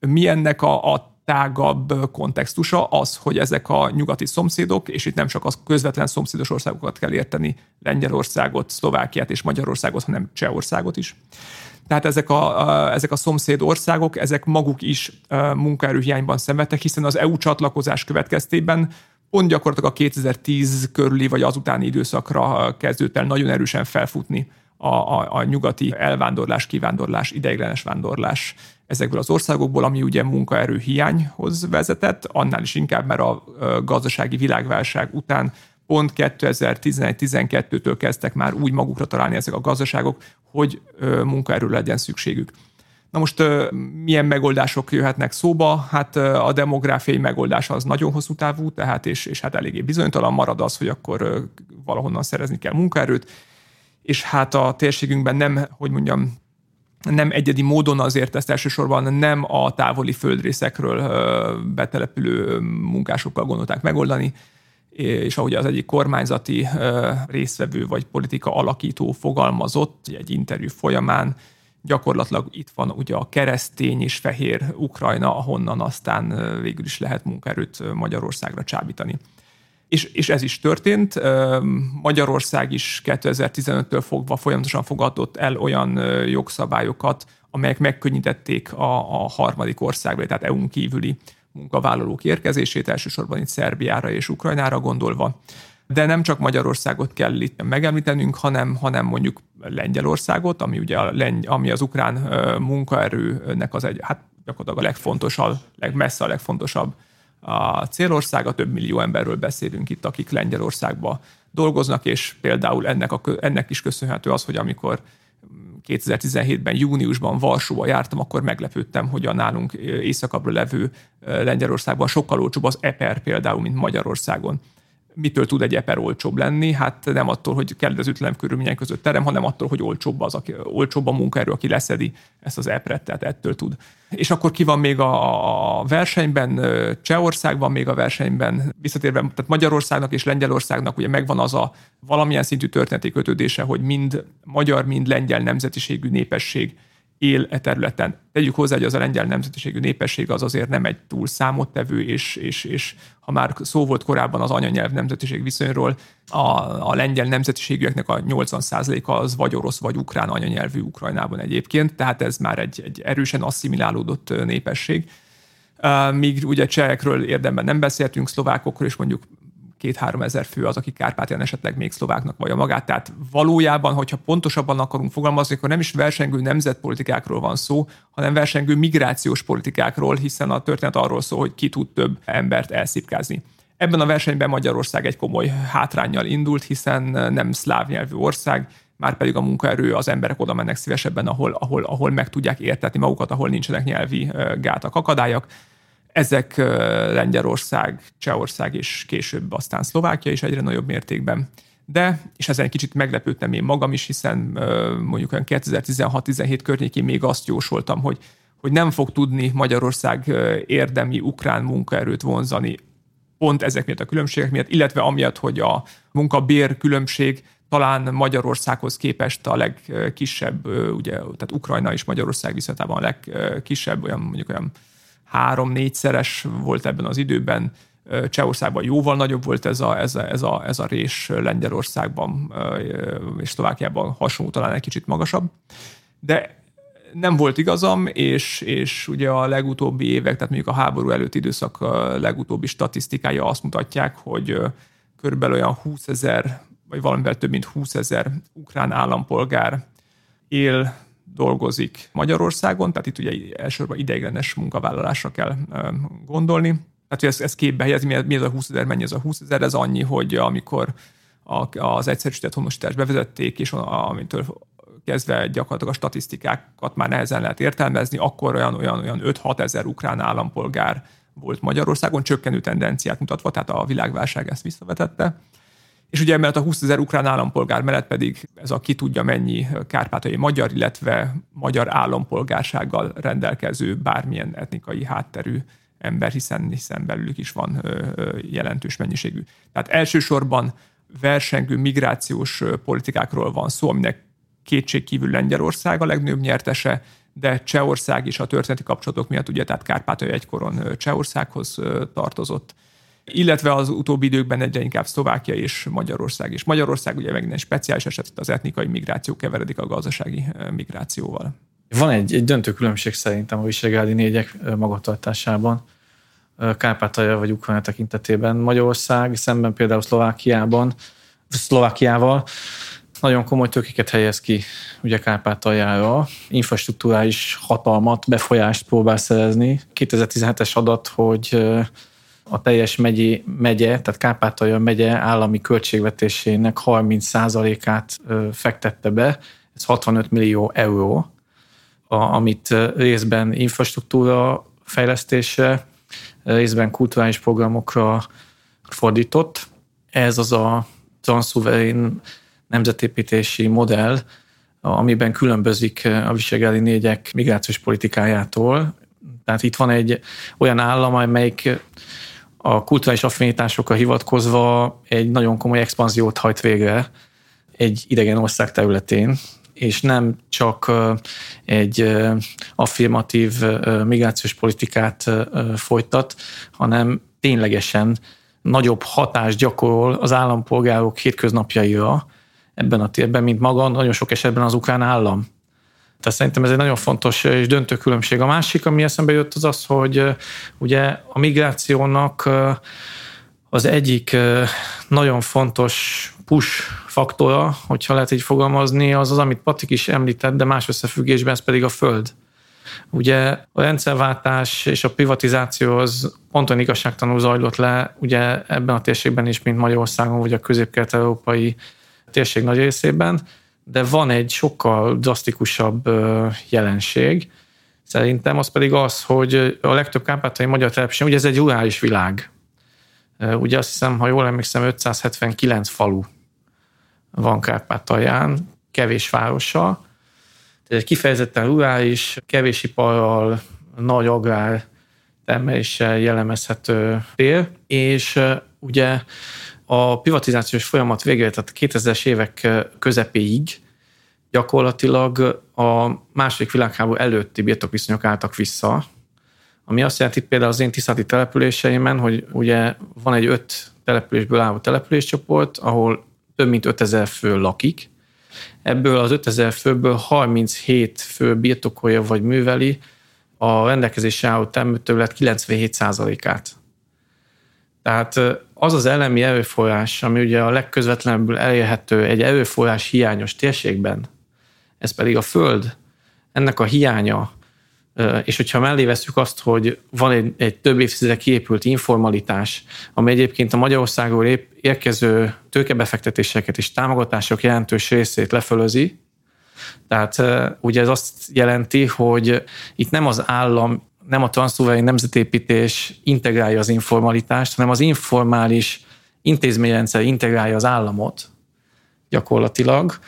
Mi ennek a, a tágabb kontextusa az, hogy ezek a nyugati szomszédok, és itt nem csak az közvetlen szomszédos országokat kell érteni, Lengyelországot, Szlovákiát és Magyarországot, hanem Csehországot is. Tehát ezek a, ezek a szomszéd országok, ezek maguk is munkaerőhiányban szenvedtek, hiszen az EU csatlakozás következtében pont gyakorlatilag a 2010 körüli vagy azutáni időszakra kezdődött el nagyon erősen felfutni a, a, a nyugati elvándorlás, kivándorlás, ideiglenes vándorlás ezekből az országokból, ami ugye munkaerő hiányhoz vezetett, annál is inkább, mert a gazdasági világválság után pont 2011-12-től kezdtek már úgy magukra találni ezek a gazdaságok, hogy munkaerő legyen szükségük. Na most milyen megoldások jöhetnek szóba? Hát a demográfiai megoldás az nagyon hosszú távú, tehát és, és hát eléggé bizonytalan marad az, hogy akkor valahonnan szerezni kell munkaerőt, és hát a térségünkben nem, hogy mondjam, nem egyedi módon azért ezt elsősorban nem a távoli földrészekről betelepülő munkásokkal gondolták megoldani, és ahogy az egyik kormányzati részvevő vagy politika alakító fogalmazott egy interjú folyamán, gyakorlatilag itt van ugye a keresztény és fehér Ukrajna, ahonnan aztán végül is lehet munkaerőt Magyarországra csábítani. És, és ez is történt. Magyarország is 2015-től fogva folyamatosan fogadott el olyan jogszabályokat, amelyek megkönnyítették a, a harmadik országba, tehát EU-n kívüli munkavállalók érkezését, elsősorban itt Szerbiára és Ukrajnára gondolva. De nem csak Magyarországot kell itt megemlítenünk, hanem, hanem mondjuk Lengyelországot, ami ugye a Lengy, ami az ukrán munkaerőnek az egy, hát gyakorlatilag a legfontosabb, legmessze a legfontosabb a célországa, több millió emberről beszélünk itt, akik Lengyelországba dolgoznak, és például ennek, a, ennek is köszönhető az, hogy amikor 2017-ben júniusban Varsóba jártam, akkor meglepődtem, hogy a nálunk északabbra levő Lengyelországban sokkal olcsóbb az EPER például, mint Magyarországon mitől tud egy eper olcsóbb lenni? Hát nem attól, hogy kedvezőtlen körülmények között terem, hanem attól, hogy olcsóbb, az, aki, olcsóbb a munkaerő, aki leszedi ezt az epret, tehát ettől tud. És akkor ki van még a, a versenyben? Csehország van még a versenyben, visszatérve, tehát Magyarországnak és Lengyelországnak ugye megvan az a valamilyen szintű történeti kötődése, hogy mind magyar, mind lengyel nemzetiségű népesség él e területen. Tegyük hozzá, hogy az a lengyel nemzetiségű népesség az azért nem egy túl számottevő, és, és, és ha már szó volt korábban az anyanyelv nemzetiség viszonyról, a, a lengyel nemzetiségűeknek a 80%-a az vagy orosz, vagy ukrán anyanyelvű Ukrajnában egyébként, tehát ez már egy, egy erősen asszimilálódott népesség. Míg ugye csehekről érdemben nem beszéltünk, szlovákokról is mondjuk két-három ezer fő az, aki Kárpátián esetleg még szlováknak vagy a magát. Tehát valójában, hogyha pontosabban akarunk fogalmazni, akkor nem is versengő nemzetpolitikákról van szó, hanem versengő migrációs politikákról, hiszen a történet arról szól, hogy ki tud több embert elszipkázni. Ebben a versenyben Magyarország egy komoly hátrányjal indult, hiszen nem szláv nyelvű ország, már pedig a munkaerő, az emberek oda mennek szívesebben, ahol, ahol, ahol meg tudják értetni magukat, ahol nincsenek nyelvi gátak, akadályok. Ezek Lengyelország, Csehország és később aztán Szlovákia is egyre nagyobb mértékben. De, és ezen kicsit meglepődtem én magam is, hiszen mondjuk olyan 2016-17 környékén még azt jósoltam, hogy, hogy nem fog tudni Magyarország érdemi ukrán munkaerőt vonzani pont ezek miatt a különbségek miatt, illetve amiatt, hogy a munkabér különbség talán Magyarországhoz képest a legkisebb, ugye, tehát Ukrajna és Magyarország viszonylatában a legkisebb, olyan mondjuk olyan három-négyszeres volt ebben az időben. Csehországban jóval nagyobb volt ez a, ez a, ez a, ez a rés, Lengyelországban és Szlovákiában hasonló, talán egy kicsit magasabb. De nem volt igazam, és, és ugye a legutóbbi évek, tehát mondjuk a háború előtti időszak legutóbbi statisztikája azt mutatják, hogy körülbelül olyan 20 ezer, vagy valamivel több mint 20 ezer ukrán állampolgár él dolgozik Magyarországon, tehát itt ugye elsősorban ideiglenes munkavállalásra kell gondolni. Tehát, hogy ezt, ezt képbe helyezni, mi ez a 20 ezer, mennyi ez a 20 ezer, ez annyi, hogy amikor az egyszerűsített honosítást bevezették, és amitől kezdve gyakorlatilag a statisztikákat már nehezen lehet értelmezni, akkor olyan, olyan, olyan 5-6 ezer ukrán állampolgár volt Magyarországon, csökkenő tendenciát mutatva, tehát a világválság ezt visszavetette. És ugye emellett a 20 ezer ukrán állampolgár mellett pedig ez a ki tudja mennyi kárpátai magyar, illetve magyar állampolgársággal rendelkező bármilyen etnikai hátterű ember, hiszen, hiszen belülük is van jelentős mennyiségű. Tehát elsősorban versengő migrációs politikákról van szó, aminek kétségkívül Lengyelország a legnagyobb nyertese, de Csehország is a történeti kapcsolatok miatt, ugye, tehát Kárpátalja egykor Csehországhoz tartozott illetve az utóbbi időkben egyre inkább Szlovákia és Magyarország is. Magyarország ugye megint egy speciális eset, itt az etnikai migráció keveredik a gazdasági migrációval. Van egy, egy döntő különbség szerintem a visegrádi négyek magatartásában, Kárpátalja vagy Ukrajna tekintetében. Magyarország szemben például Szlovákiában, Szlovákiával nagyon komoly tőkéket helyez ki ugye Kárpátaljára, infrastruktúrális hatalmat, befolyást próbál szerezni. 2017-es adat, hogy a teljes megye, megye tehát Kárpátalja megye állami költségvetésének 30%-át fektette be, ez 65 millió euró, amit részben infrastruktúra fejlesztésre, részben kulturális programokra fordított. Ez az a transzuverén nemzetépítési modell, amiben különbözik a visegrádi négyek migrációs politikájától. Tehát itt van egy olyan állam, amelyik a kulturális affinitásokra hivatkozva egy nagyon komoly expanziót hajt végre egy idegen ország területén, és nem csak egy affirmatív migrációs politikát folytat, hanem ténylegesen nagyobb hatást gyakorol az állampolgárok hétköznapjaira ebben a térben, mint maga nagyon sok esetben az ukrán állam. Tehát szerintem ez egy nagyon fontos és döntő különbség. A másik, ami eszembe jött, az az, hogy ugye a migrációnak az egyik nagyon fontos push faktora, hogyha lehet így fogalmazni, az az, amit Patrik is említett, de más összefüggésben ez pedig a föld. Ugye a rendszerváltás és a privatizáció az ponton igazságtanul zajlott le, ugye ebben a térségben is, mint Magyarországon, vagy a közép-kelet-európai térség nagy részében, de van egy sokkal drasztikusabb jelenség, szerintem az pedig az, hogy a legtöbb kárpátai magyar település, ugye ez egy rurális világ. Ugye azt hiszem, ha jól emlékszem, 579 falu van Kárpátalján, kevés városa. Tehát kifejezetten rurális, kevés iparral, nagy agrár termeléssel jellemezhető tér, és ugye a privatizációs folyamat végére, tehát a 2000-es évek közepéig gyakorlatilag a második világháború előtti birtokviszonyok álltak vissza, ami azt jelenti például az én tisztáti településeimen, hogy ugye van egy öt településből álló településcsoport, ahol több mint 5000 fő lakik. Ebből az 5000 főből 37 fő birtokolja vagy műveli a rendelkezésre álló termőterület 97%-át. Tehát az az elemi erőforrás, ami ugye a legközvetlenebbül elérhető egy erőforrás hiányos térségben, ez pedig a föld, ennek a hiánya, és hogyha mellé veszük azt, hogy van egy, egy több évtizede kiépült informalitás, ami egyébként a Magyarországról érkező tőkebefektetéseket és támogatások jelentős részét lefölözi, tehát ugye ez azt jelenti, hogy itt nem az állam, nem a transzulveri nemzetépítés integrálja az informalitást, hanem az informális intézményrendszer integrálja az államot gyakorlatilag,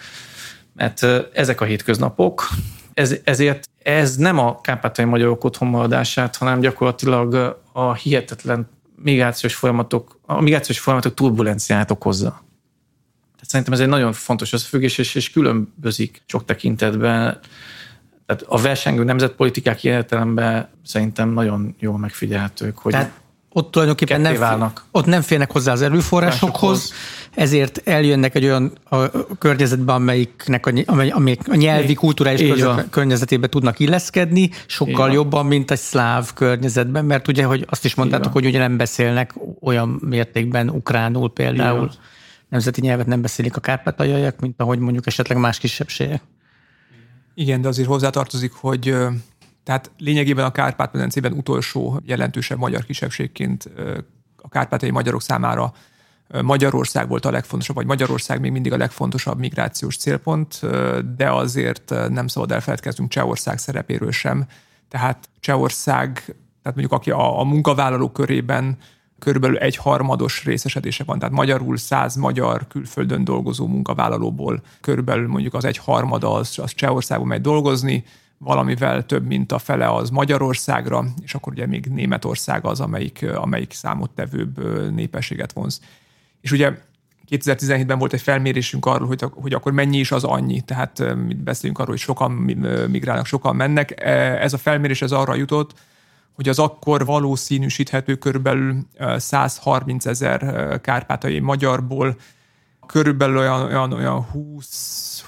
mert ezek a hétköznapok, ez, ezért ez nem a kárpátai magyarok otthonmaradását, hanem gyakorlatilag a hihetetlen migrációs folyamatok, a migrációs folyamatok turbulenciát okozza. Tehát szerintem ez egy nagyon fontos összefüggés, és, és különbözik sok tekintetben. Tehát a versengő nemzetpolitikák értelemben szerintem nagyon jól megfigyelhetők, hogy Tehát ott tulajdonképpen nem, válnak. ott nem félnek hozzá az erőforrásokhoz, ezért eljönnek egy olyan a környezetbe, amelyiknek a, amely, amelyik a nyelvi, kulturális környezetébe tudnak illeszkedni, sokkal Igen. jobban, mint egy szláv környezetben, mert ugye, hogy azt is mondtátok, hogy ugye nem beszélnek olyan mértékben ukránul például. Igen. Nemzeti nyelvet nem beszélik a kárpátaljaiak, mint ahogy mondjuk esetleg más kisebbségek. Igen, de azért hozzátartozik, hogy tehát lényegében a Kárpát-medencében utolsó jelentősebb magyar kisebbségként a kárpátai magyarok számára Magyarország volt a legfontosabb, vagy Magyarország még mindig a legfontosabb migrációs célpont, de azért nem szabad elfeledkeznünk Csehország szerepéről sem. Tehát Csehország, tehát mondjuk aki a, a munkavállalók körében körülbelül egy harmados részesedése van, tehát magyarul száz magyar külföldön dolgozó munkavállalóból körülbelül mondjuk az egy harmada az, az Csehországban megy dolgozni, valamivel több, mint a fele az Magyarországra, és akkor ugye még Németország az, amelyik, amelyik számottevőbb népességet vonz. És ugye 2017-ben volt egy felmérésünk arról, hogy, hogy akkor mennyi is az annyi. Tehát mit beszélünk arról, hogy sokan migrálnak, sokan mennek. E, ez a felmérés ez arra jutott, hogy az akkor valószínűsíthető körülbelül 130 ezer kárpátai magyarból körülbelül olyan, olyan, olyan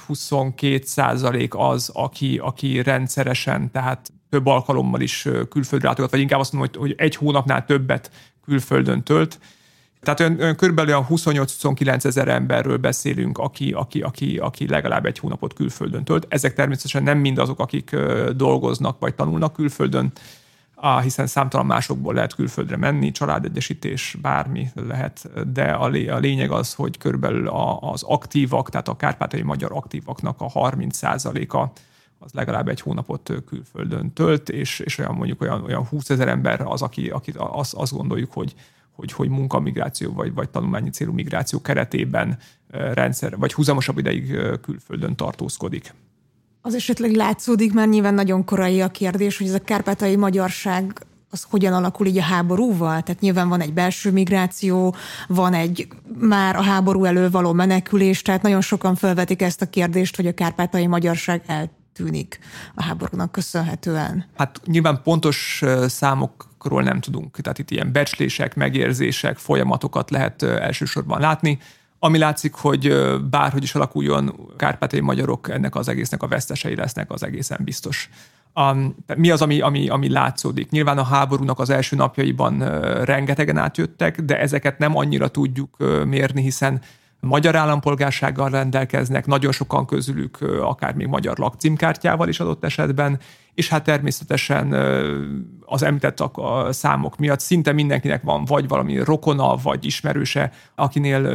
20-22 százalék az, aki, aki rendszeresen, tehát több alkalommal is külföldre látogat, vagy inkább azt mondom, hogy, hogy egy hónapnál többet külföldön tölt. Tehát olyan, olyan körülbelül 28-29 ezer emberről beszélünk, aki, aki, aki, aki legalább egy hónapot külföldön tölt. Ezek természetesen nem mind azok, akik dolgoznak vagy tanulnak külföldön, hiszen számtalan másokból lehet külföldre menni, családegyesítés, bármi lehet, de a, a lényeg az, hogy körülbelül az aktívak, tehát a kárpátai magyar aktívaknak a 30%-a az legalább egy hónapot külföldön tölt, és, és olyan mondjuk olyan, olyan 20 ezer ember az, aki, aki azt, azt gondoljuk, hogy, hogy, hogy munkamigráció vagy, vagy tanulmányi célú migráció keretében rendszer, vagy húzamosabb ideig külföldön tartózkodik. Az esetleg látszódik, mert nyilván nagyon korai a kérdés, hogy ez a kárpátai magyarság az hogyan alakul így a háborúval? Tehát nyilván van egy belső migráció, van egy már a háború elől való menekülés, tehát nagyon sokan felvetik ezt a kérdést, hogy a kárpátai magyarság eltűnik a háborúnak köszönhetően. Hát nyilván pontos számokról nem tudunk, tehát itt ilyen becslések, megérzések, folyamatokat lehet elsősorban látni. Ami látszik, hogy bárhogy is alakuljon, kárpátai magyarok ennek az egésznek a vesztesei lesznek, az egészen biztos. Um, mi az, ami, ami, ami látszódik? Nyilván a háborúnak az első napjaiban uh, rengetegen átjöttek, de ezeket nem annyira tudjuk uh, mérni, hiszen magyar állampolgársággal rendelkeznek, nagyon sokan közülük uh, akár még magyar lakcímkártyával is adott esetben, és hát természetesen az említett a számok miatt szinte mindenkinek van vagy valami rokona, vagy ismerőse, akinél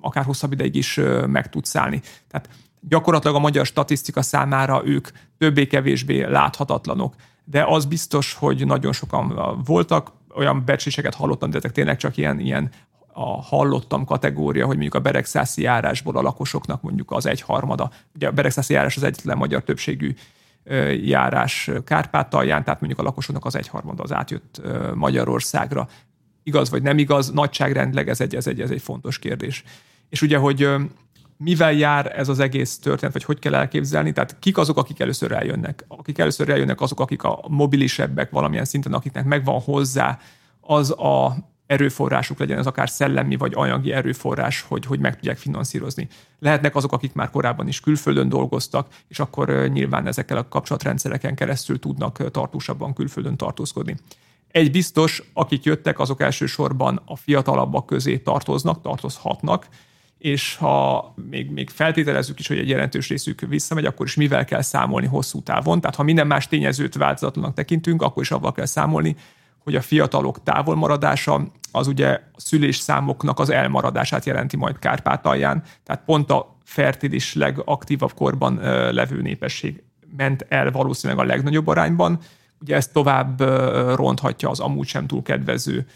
akár hosszabb ideig is meg tud szállni. Tehát gyakorlatilag a magyar statisztika számára ők többé-kevésbé láthatatlanok. De az biztos, hogy nagyon sokan voltak, olyan becsléseket hallottam, de ezek tényleg csak ilyen, ilyen a hallottam kategória, hogy mondjuk a Beregszászi járásból a lakosoknak mondjuk az egyharmada. Ugye a Beregszászi járás az egyetlen magyar többségű járás Kárpátalján, tehát mondjuk a lakosoknak az egyharmada az átjött Magyarországra. Igaz vagy nem igaz, nagyságrendleg ez egy, ez egy, ez egy fontos kérdés. És ugye, hogy mivel jár ez az egész történet, vagy hogy kell elképzelni, tehát kik azok, akik először eljönnek. Akik először eljönnek, azok, akik a mobilisebbek valamilyen szinten, akiknek megvan hozzá az a erőforrásuk legyen, ez akár szellemi vagy anyagi erőforrás, hogy, hogy meg tudják finanszírozni. Lehetnek azok, akik már korábban is külföldön dolgoztak, és akkor nyilván ezekkel a kapcsolatrendszereken keresztül tudnak tartósabban külföldön tartózkodni. Egy biztos, akik jöttek, azok elsősorban a fiatalabbak közé tartoznak, tartozhatnak, és ha még, még feltételezzük is, hogy egy jelentős részük visszamegy, akkor is mivel kell számolni hosszú távon. Tehát ha minden más tényezőt változatlanak tekintünk, akkor is avval kell számolni, hogy a fiatalok távolmaradása az ugye a szülésszámoknak az elmaradását jelenti majd Kárpátalján. Tehát pont a fertilis legaktívabb korban levő népesség ment el valószínűleg a legnagyobb arányban. Ugye ez tovább ronthatja az amúgy sem túl kedvező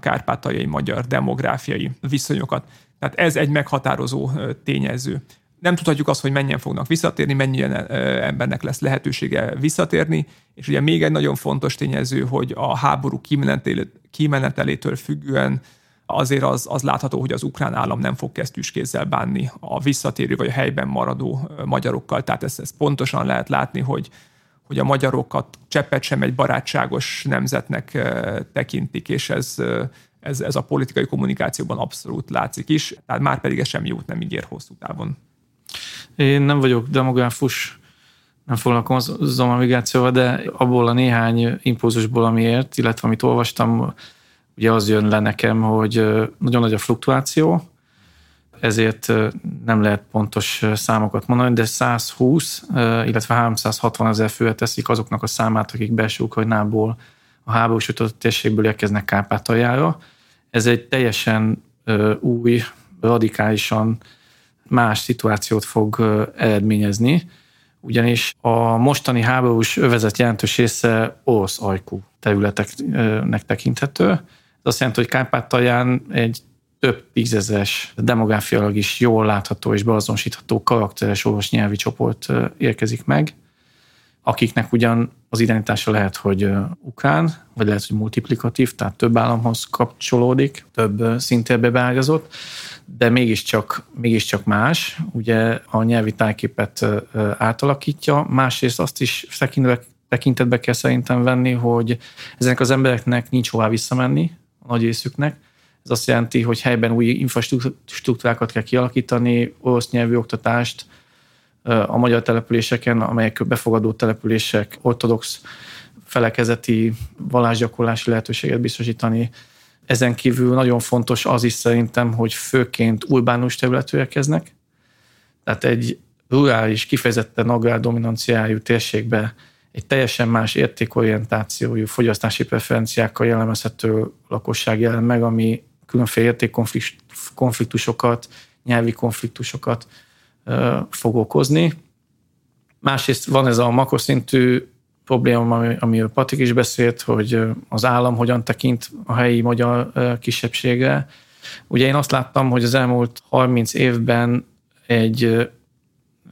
kárpátaljai magyar demográfiai viszonyokat. Tehát ez egy meghatározó tényező. Nem tudhatjuk azt, hogy mennyien fognak visszatérni, mennyien embernek lesz lehetősége visszatérni, és ugye még egy nagyon fontos tényező, hogy a háború kimenetelétől függően azért az, az látható, hogy az ukrán állam nem fog kesztyűskézzel bánni a visszatérő vagy a helyben maradó magyarokkal. Tehát ezt, ezt pontosan lehet látni, hogy, hogy a magyarokat cseppet sem egy barátságos nemzetnek tekintik, és ez, ez, ez a politikai kommunikációban abszolút látszik is, tehát már pedig ez semmi jót nem ígér hosszú távon. Én nem vagyok demográfus, nem foglalkozom a migrációval, de abból a néhány impulzusból, amiért, illetve amit olvastam, ugye az jön le nekem, hogy nagyon nagy a fluktuáció, ezért nem lehet pontos számokat mondani, de 120, illetve 360 ezer főre teszik azoknak a számát, akik belső Ukrajnából a háborús térségből érkeznek Kárpátaljára. Ez egy teljesen új, radikálisan más szituációt fog eredményezni, ugyanis a mostani háborús övezet jelentős része orosz ajkú területeknek tekinthető. Ez azt jelenti, hogy Kárpátalján egy több tízezes, demográfiailag is jól látható és beazonosítható karakteres orosz nyelvi csoport érkezik meg, akiknek ugyan az identitása lehet, hogy ukrán, vagy lehet, hogy multiplikatív, tehát több államhoz kapcsolódik, több szintérbe beágazott, de mégiscsak, mégiscsak más. Ugye a nyelvi tájképet átalakítja, másrészt azt is tekintetbe kell szerintem venni, hogy ezek az embereknek nincs hová visszamenni, a nagy részüknek. Ez azt jelenti, hogy helyben új infrastruktúrákat kell kialakítani, orosz nyelvű oktatást, a magyar településeken, amelyek befogadó települések, ortodox felekezeti vallásgyakorlási lehetőséget biztosítani. Ezen kívül nagyon fontos az is szerintem, hogy főként urbánus területű érkeznek, tehát egy rurális, kifejezetten agrárdominanciájú térségbe egy teljesen más értékorientációjú, fogyasztási preferenciákkal jellemezhető lakosság jelen meg, ami különféle értékkonfliktusokat, nyelvi konfliktusokat fog okozni. Másrészt van ez a makroszintű probléma, amiről Patrik is beszélt, hogy az állam hogyan tekint a helyi magyar kisebbségre. Ugye én azt láttam, hogy az elmúlt 30 évben egy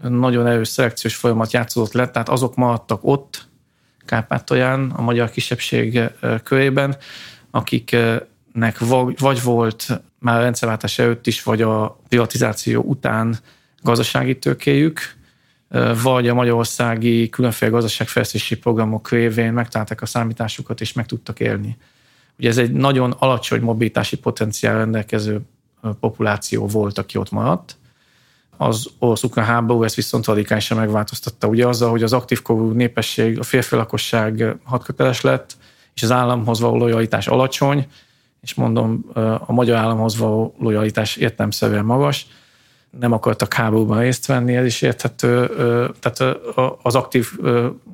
nagyon erős szelekciós folyamat játszódott le, tehát azok maradtak ott, Kárpátalján, a magyar kisebbség körében, akiknek vagy volt már a rendszerváltás előtt is, vagy a privatizáció után gazdasági tőkéjük, vagy a magyarországi különféle gazdaságfejlesztési programok révén megtalálták a számításukat, és meg tudtak élni. Ugye ez egy nagyon alacsony mobilitási potenciál rendelkező populáció volt, aki ott maradt. Az orosz-ukrán háború ezt viszont radikálisan megváltoztatta. Ugye azzal, hogy az aktív korú népesség, a férfi lakosság hadköteles lett, és az államhoz való lojalitás alacsony, és mondom, a magyar államhoz való lojalitás értelmszerűen magas, nem akartak háborúban részt venni, ez is érthető. Tehát az aktív,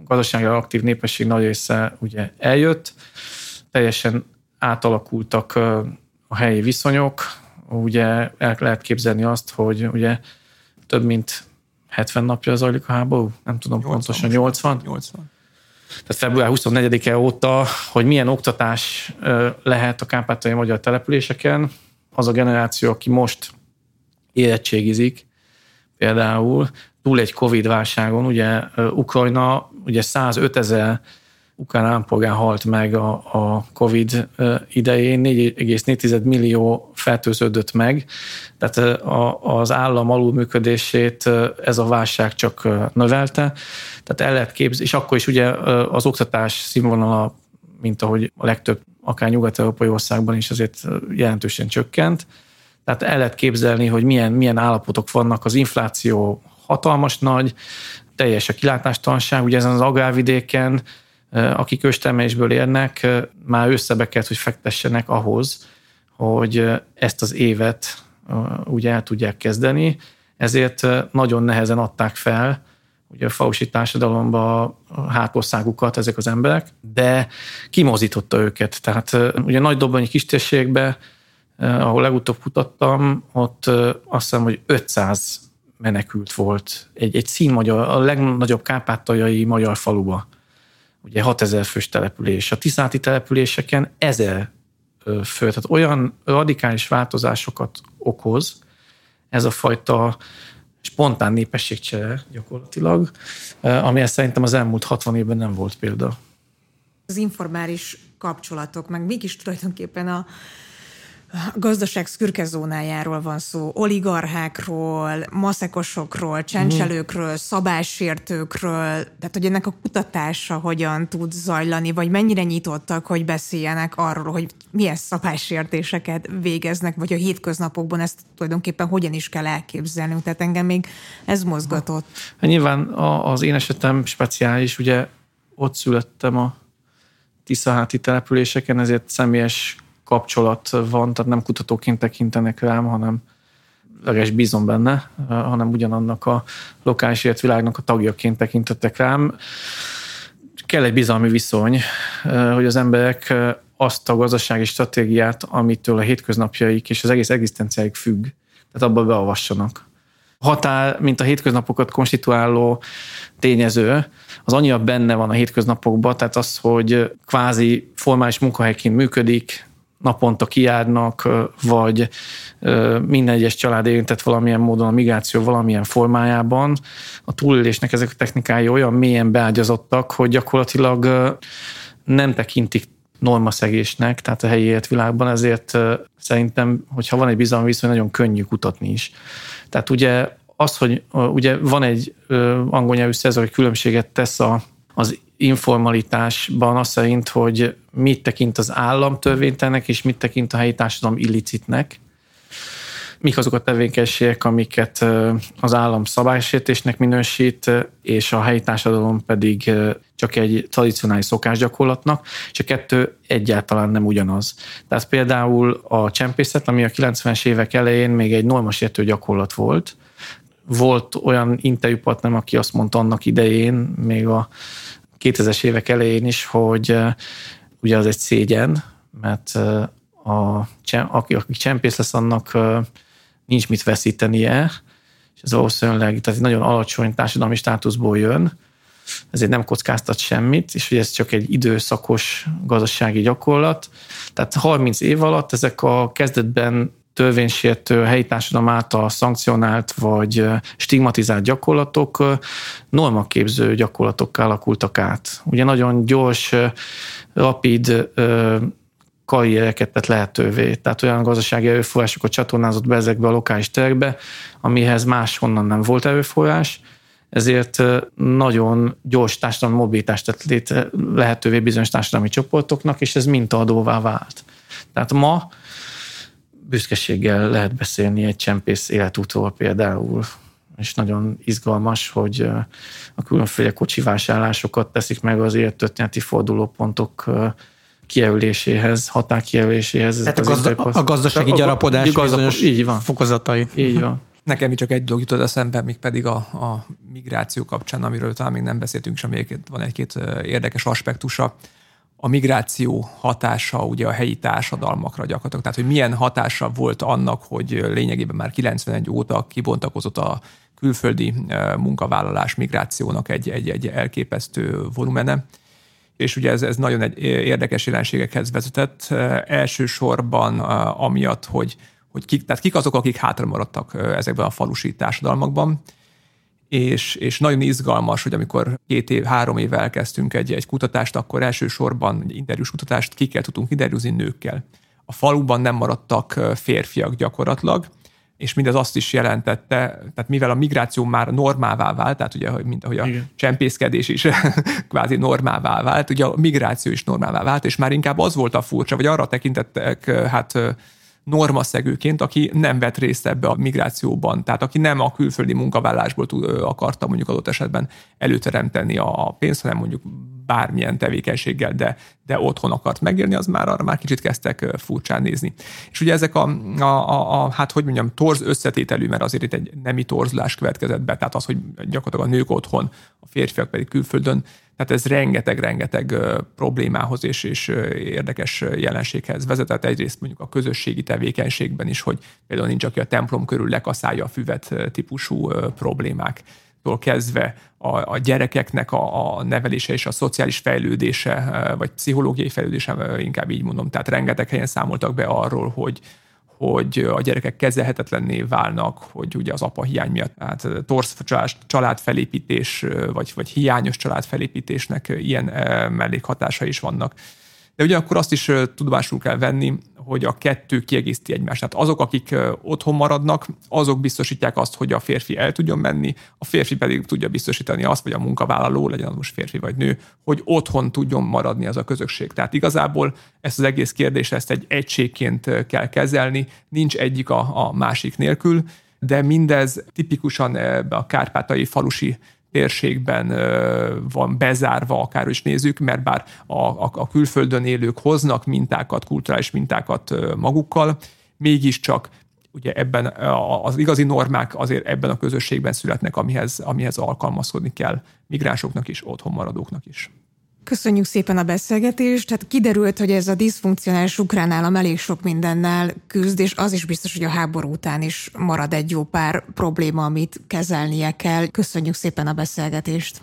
gazdaságra aktív népesség nagy része ugye eljött, teljesen átalakultak a helyi viszonyok, ugye el lehet képzelni azt, hogy ugye több mint 70 napja zajlik a háború, nem tudom 80, pontosan, 80? 80. Tehát február 24-e óta, hogy milyen oktatás lehet a kárpátaljai magyar településeken, az a generáció, aki most érettségizik, például túl egy Covid válságon, ugye Ukrajna ugye 105 ezer ukrán állampolgár halt meg a, a COVID idején, 4,4 millió fertőződött meg, tehát az állam alulműködését ez a válság csak növelte, tehát el lehet képzelni, és akkor is ugye az oktatás színvonala, mint ahogy a legtöbb akár nyugat-európai országban is azért jelentősen csökkent, tehát el lehet képzelni, hogy milyen, milyen állapotok vannak, az infláció hatalmas nagy, teljes a kilátástalanság, ugye ezen az agrárvidéken, akik őstermelésből érnek, már összebeket, hogy fektessenek ahhoz, hogy ezt az évet ugye el tudják kezdeni, ezért nagyon nehezen adták fel ugye a fausi társadalomba a hátországukat ezek az emberek, de kimozította őket. Tehát ugye nagy dobbanyi kistérségbe, ahol legutóbb kutattam, ott azt hiszem, hogy 500 menekült volt egy, egy színmagyar, a legnagyobb kárpátaljai magyar faluba. Ugye 6000 fős település. A tiszáti településeken ezer fő. Tehát olyan radikális változásokat okoz ez a fajta spontán népességcsere gyakorlatilag, amihez szerintem az elmúlt 60 évben nem volt példa. Az informális kapcsolatok, meg mégis tulajdonképpen a, a gazdaság szürke zónájáról van szó, oligarchákról, maszekosokról, csencselőkről, szabálysértőkről, tehát hogy ennek a kutatása hogyan tud zajlani, vagy mennyire nyitottak, hogy beszéljenek arról, hogy milyen szabálysértéseket végeznek, vagy a hétköznapokban ezt tulajdonképpen hogyan is kell elképzelnünk. Tehát engem még ez mozgatott. Hát nyilván az én esetem speciális, ugye ott születtem a Tiszaháti településeken, ezért személyes kapcsolat van, tehát nem kutatóként tekintenek rám, hanem legalábbis bízom benne, hanem ugyanannak a lokális életvilágnak a tagjaként tekintettek rám. Kell egy bizalmi viszony, hogy az emberek azt a gazdasági stratégiát, amitől a hétköznapjaik és az egész egzisztenciáik függ, tehát abba beavassanak. Határ, mint a hétköznapokat konstituáló tényező, az annyira benne van a hétköznapokban, tehát az, hogy kvázi formális munkahelyként működik, naponta kiárnak, vagy minden egyes család érintett valamilyen módon a migráció valamilyen formájában. A túlélésnek ezek a technikái olyan mélyen beágyazottak, hogy gyakorlatilag nem tekintik normaszegésnek, tehát a helyi életvilágban, ezért szerintem, hogyha van egy bizalmi viszony, nagyon könnyű kutatni is. Tehát ugye az, hogy ugye van egy angol nyelvű szerző, hogy különbséget tesz a, az informalitásban az szerint, hogy mit tekint az állam törvénytelnek, és mit tekint a helyi társadalom illicitnek. Mik azok a tevékenységek, amiket az állam szabálysértésnek minősít, és a helyi társadalom pedig csak egy tradicionális szokásgyakorlatnak, és a kettő egyáltalán nem ugyanaz. Tehát például a csempészet, ami a 90-es évek elején még egy normasértő gyakorlat volt, volt olyan interjúpartnerem, aki azt mondta annak idején, még a 2000-es évek elején is, hogy ugye az egy szégyen, mert a, aki, aki csempész lesz, annak nincs mit veszítenie, és ez valószínűleg tehát egy nagyon alacsony társadalmi státuszból jön, ezért nem kockáztat semmit, és hogy ez csak egy időszakos gazdasági gyakorlat. Tehát 30 év alatt ezek a kezdetben törvénysértő, helyi társadalom által szankcionált vagy stigmatizált gyakorlatok normaképző gyakorlatokká alakultak át. Ugye nagyon gyors, rapid karriereket tett lehetővé. Tehát olyan gazdasági erőforrásokat csatornázott be ezekbe a lokális terekbe, amihez máshonnan nem volt erőforrás, ezért nagyon gyors társadalmi mobilitást tett létre lehetővé bizonyos társadalmi csoportoknak, és ez mintaadóvá vált. Tehát ma büszkeséggel lehet beszélni egy csempész életútról például, és nagyon izgalmas, hogy a különféle kocsi vásárlásokat teszik meg az élettörténeti fordulópontok kijelöléséhez, határ kijelöléséhez. Tehát a, gazda, a gazdasági a, gyarapodás bizonyos így van. fokozatai. Így van. Nekem csak egy dolog jutott eszembe, még pedig a, a migráció kapcsán, amiről talán még nem beszéltünk, és még van egy-két érdekes aspektusa a migráció hatása ugye a helyi társadalmakra gyakorlatilag. Tehát, hogy milyen hatása volt annak, hogy lényegében már 91 óta kibontakozott a külföldi e, munkavállalás migrációnak egy, egy, egy elképesztő volumene. És ugye ez, ez nagyon egy érdekes jelenségekhez vezetett. E, elsősorban e, amiatt, hogy, hogy kik, tehát kik azok, akik hátra maradtak ezekben a falusi társadalmakban, és, és nagyon izgalmas, hogy amikor két év, három éve elkezdtünk egy, egy kutatást, akkor elsősorban egy interjús kutatást kikkel tudtunk interjúzni nőkkel. A faluban nem maradtak férfiak gyakorlatilag, és mindez azt is jelentette, tehát mivel a migráció már normává vált, tehát ugye, mint ahogy a Igen. csempészkedés is kvázi normává vált, ugye a migráció is normává vált, és már inkább az volt a furcsa, vagy arra tekintettek hát normaszegőként, aki nem vett részt ebbe a migrációban, tehát aki nem a külföldi munkavállásból akarta mondjuk adott esetben előteremteni a pénzt, hanem mondjuk bármilyen tevékenységgel, de, de otthon akart megélni, az már arra már kicsit kezdtek furcsán nézni. És ugye ezek a, a, a, a hát hogy mondjam, torz összetételű, mert azért itt egy nemi torzulás következett be, tehát az, hogy gyakorlatilag a nők otthon, a férfiak pedig külföldön, tehát ez rengeteg-rengeteg problémához és, és érdekes jelenséghez vezetett. Egyrészt mondjuk a közösségi tevékenységben is, hogy például nincs, aki a templom körül lekaszálja a füvet típusú problémák kezdve a, a gyerekeknek a, a nevelése és a szociális fejlődése, vagy pszichológiai fejlődése, inkább így mondom. Tehát rengeteg helyen számoltak be arról, hogy hogy a gyerekek kezelhetetlenné válnak, hogy ugye az apa hiány miatt, hát torsz családfelépítés, vagy, vagy hiányos családfelépítésnek ilyen mellékhatása is vannak. De ugyanakkor azt is tudomásul kell venni, hogy a kettő kiegészíti egymást. Tehát azok, akik otthon maradnak, azok biztosítják azt, hogy a férfi el tudjon menni, a férfi pedig tudja biztosítani azt, vagy a munkavállaló, legyen az most férfi vagy nő, hogy otthon tudjon maradni az a közösség. Tehát igazából ezt az egész kérdést ezt egy egységként kell kezelni, nincs egyik a, a másik nélkül, de mindez tipikusan a kárpátai falusi térségben van bezárva, akár is nézzük, mert bár a, a, a külföldön élők hoznak mintákat, kulturális mintákat magukkal, mégiscsak ugye ebben az igazi normák azért ebben a közösségben születnek, amihez, amihez alkalmazkodni kell migránsoknak is, otthon maradóknak is. Köszönjük szépen a beszélgetést. Tehát kiderült, hogy ez a diszfunkcionális ukrán állam elég sok mindennel küzd, és az is biztos, hogy a háború után is marad egy jó pár probléma, amit kezelnie kell. Köszönjük szépen a beszélgetést.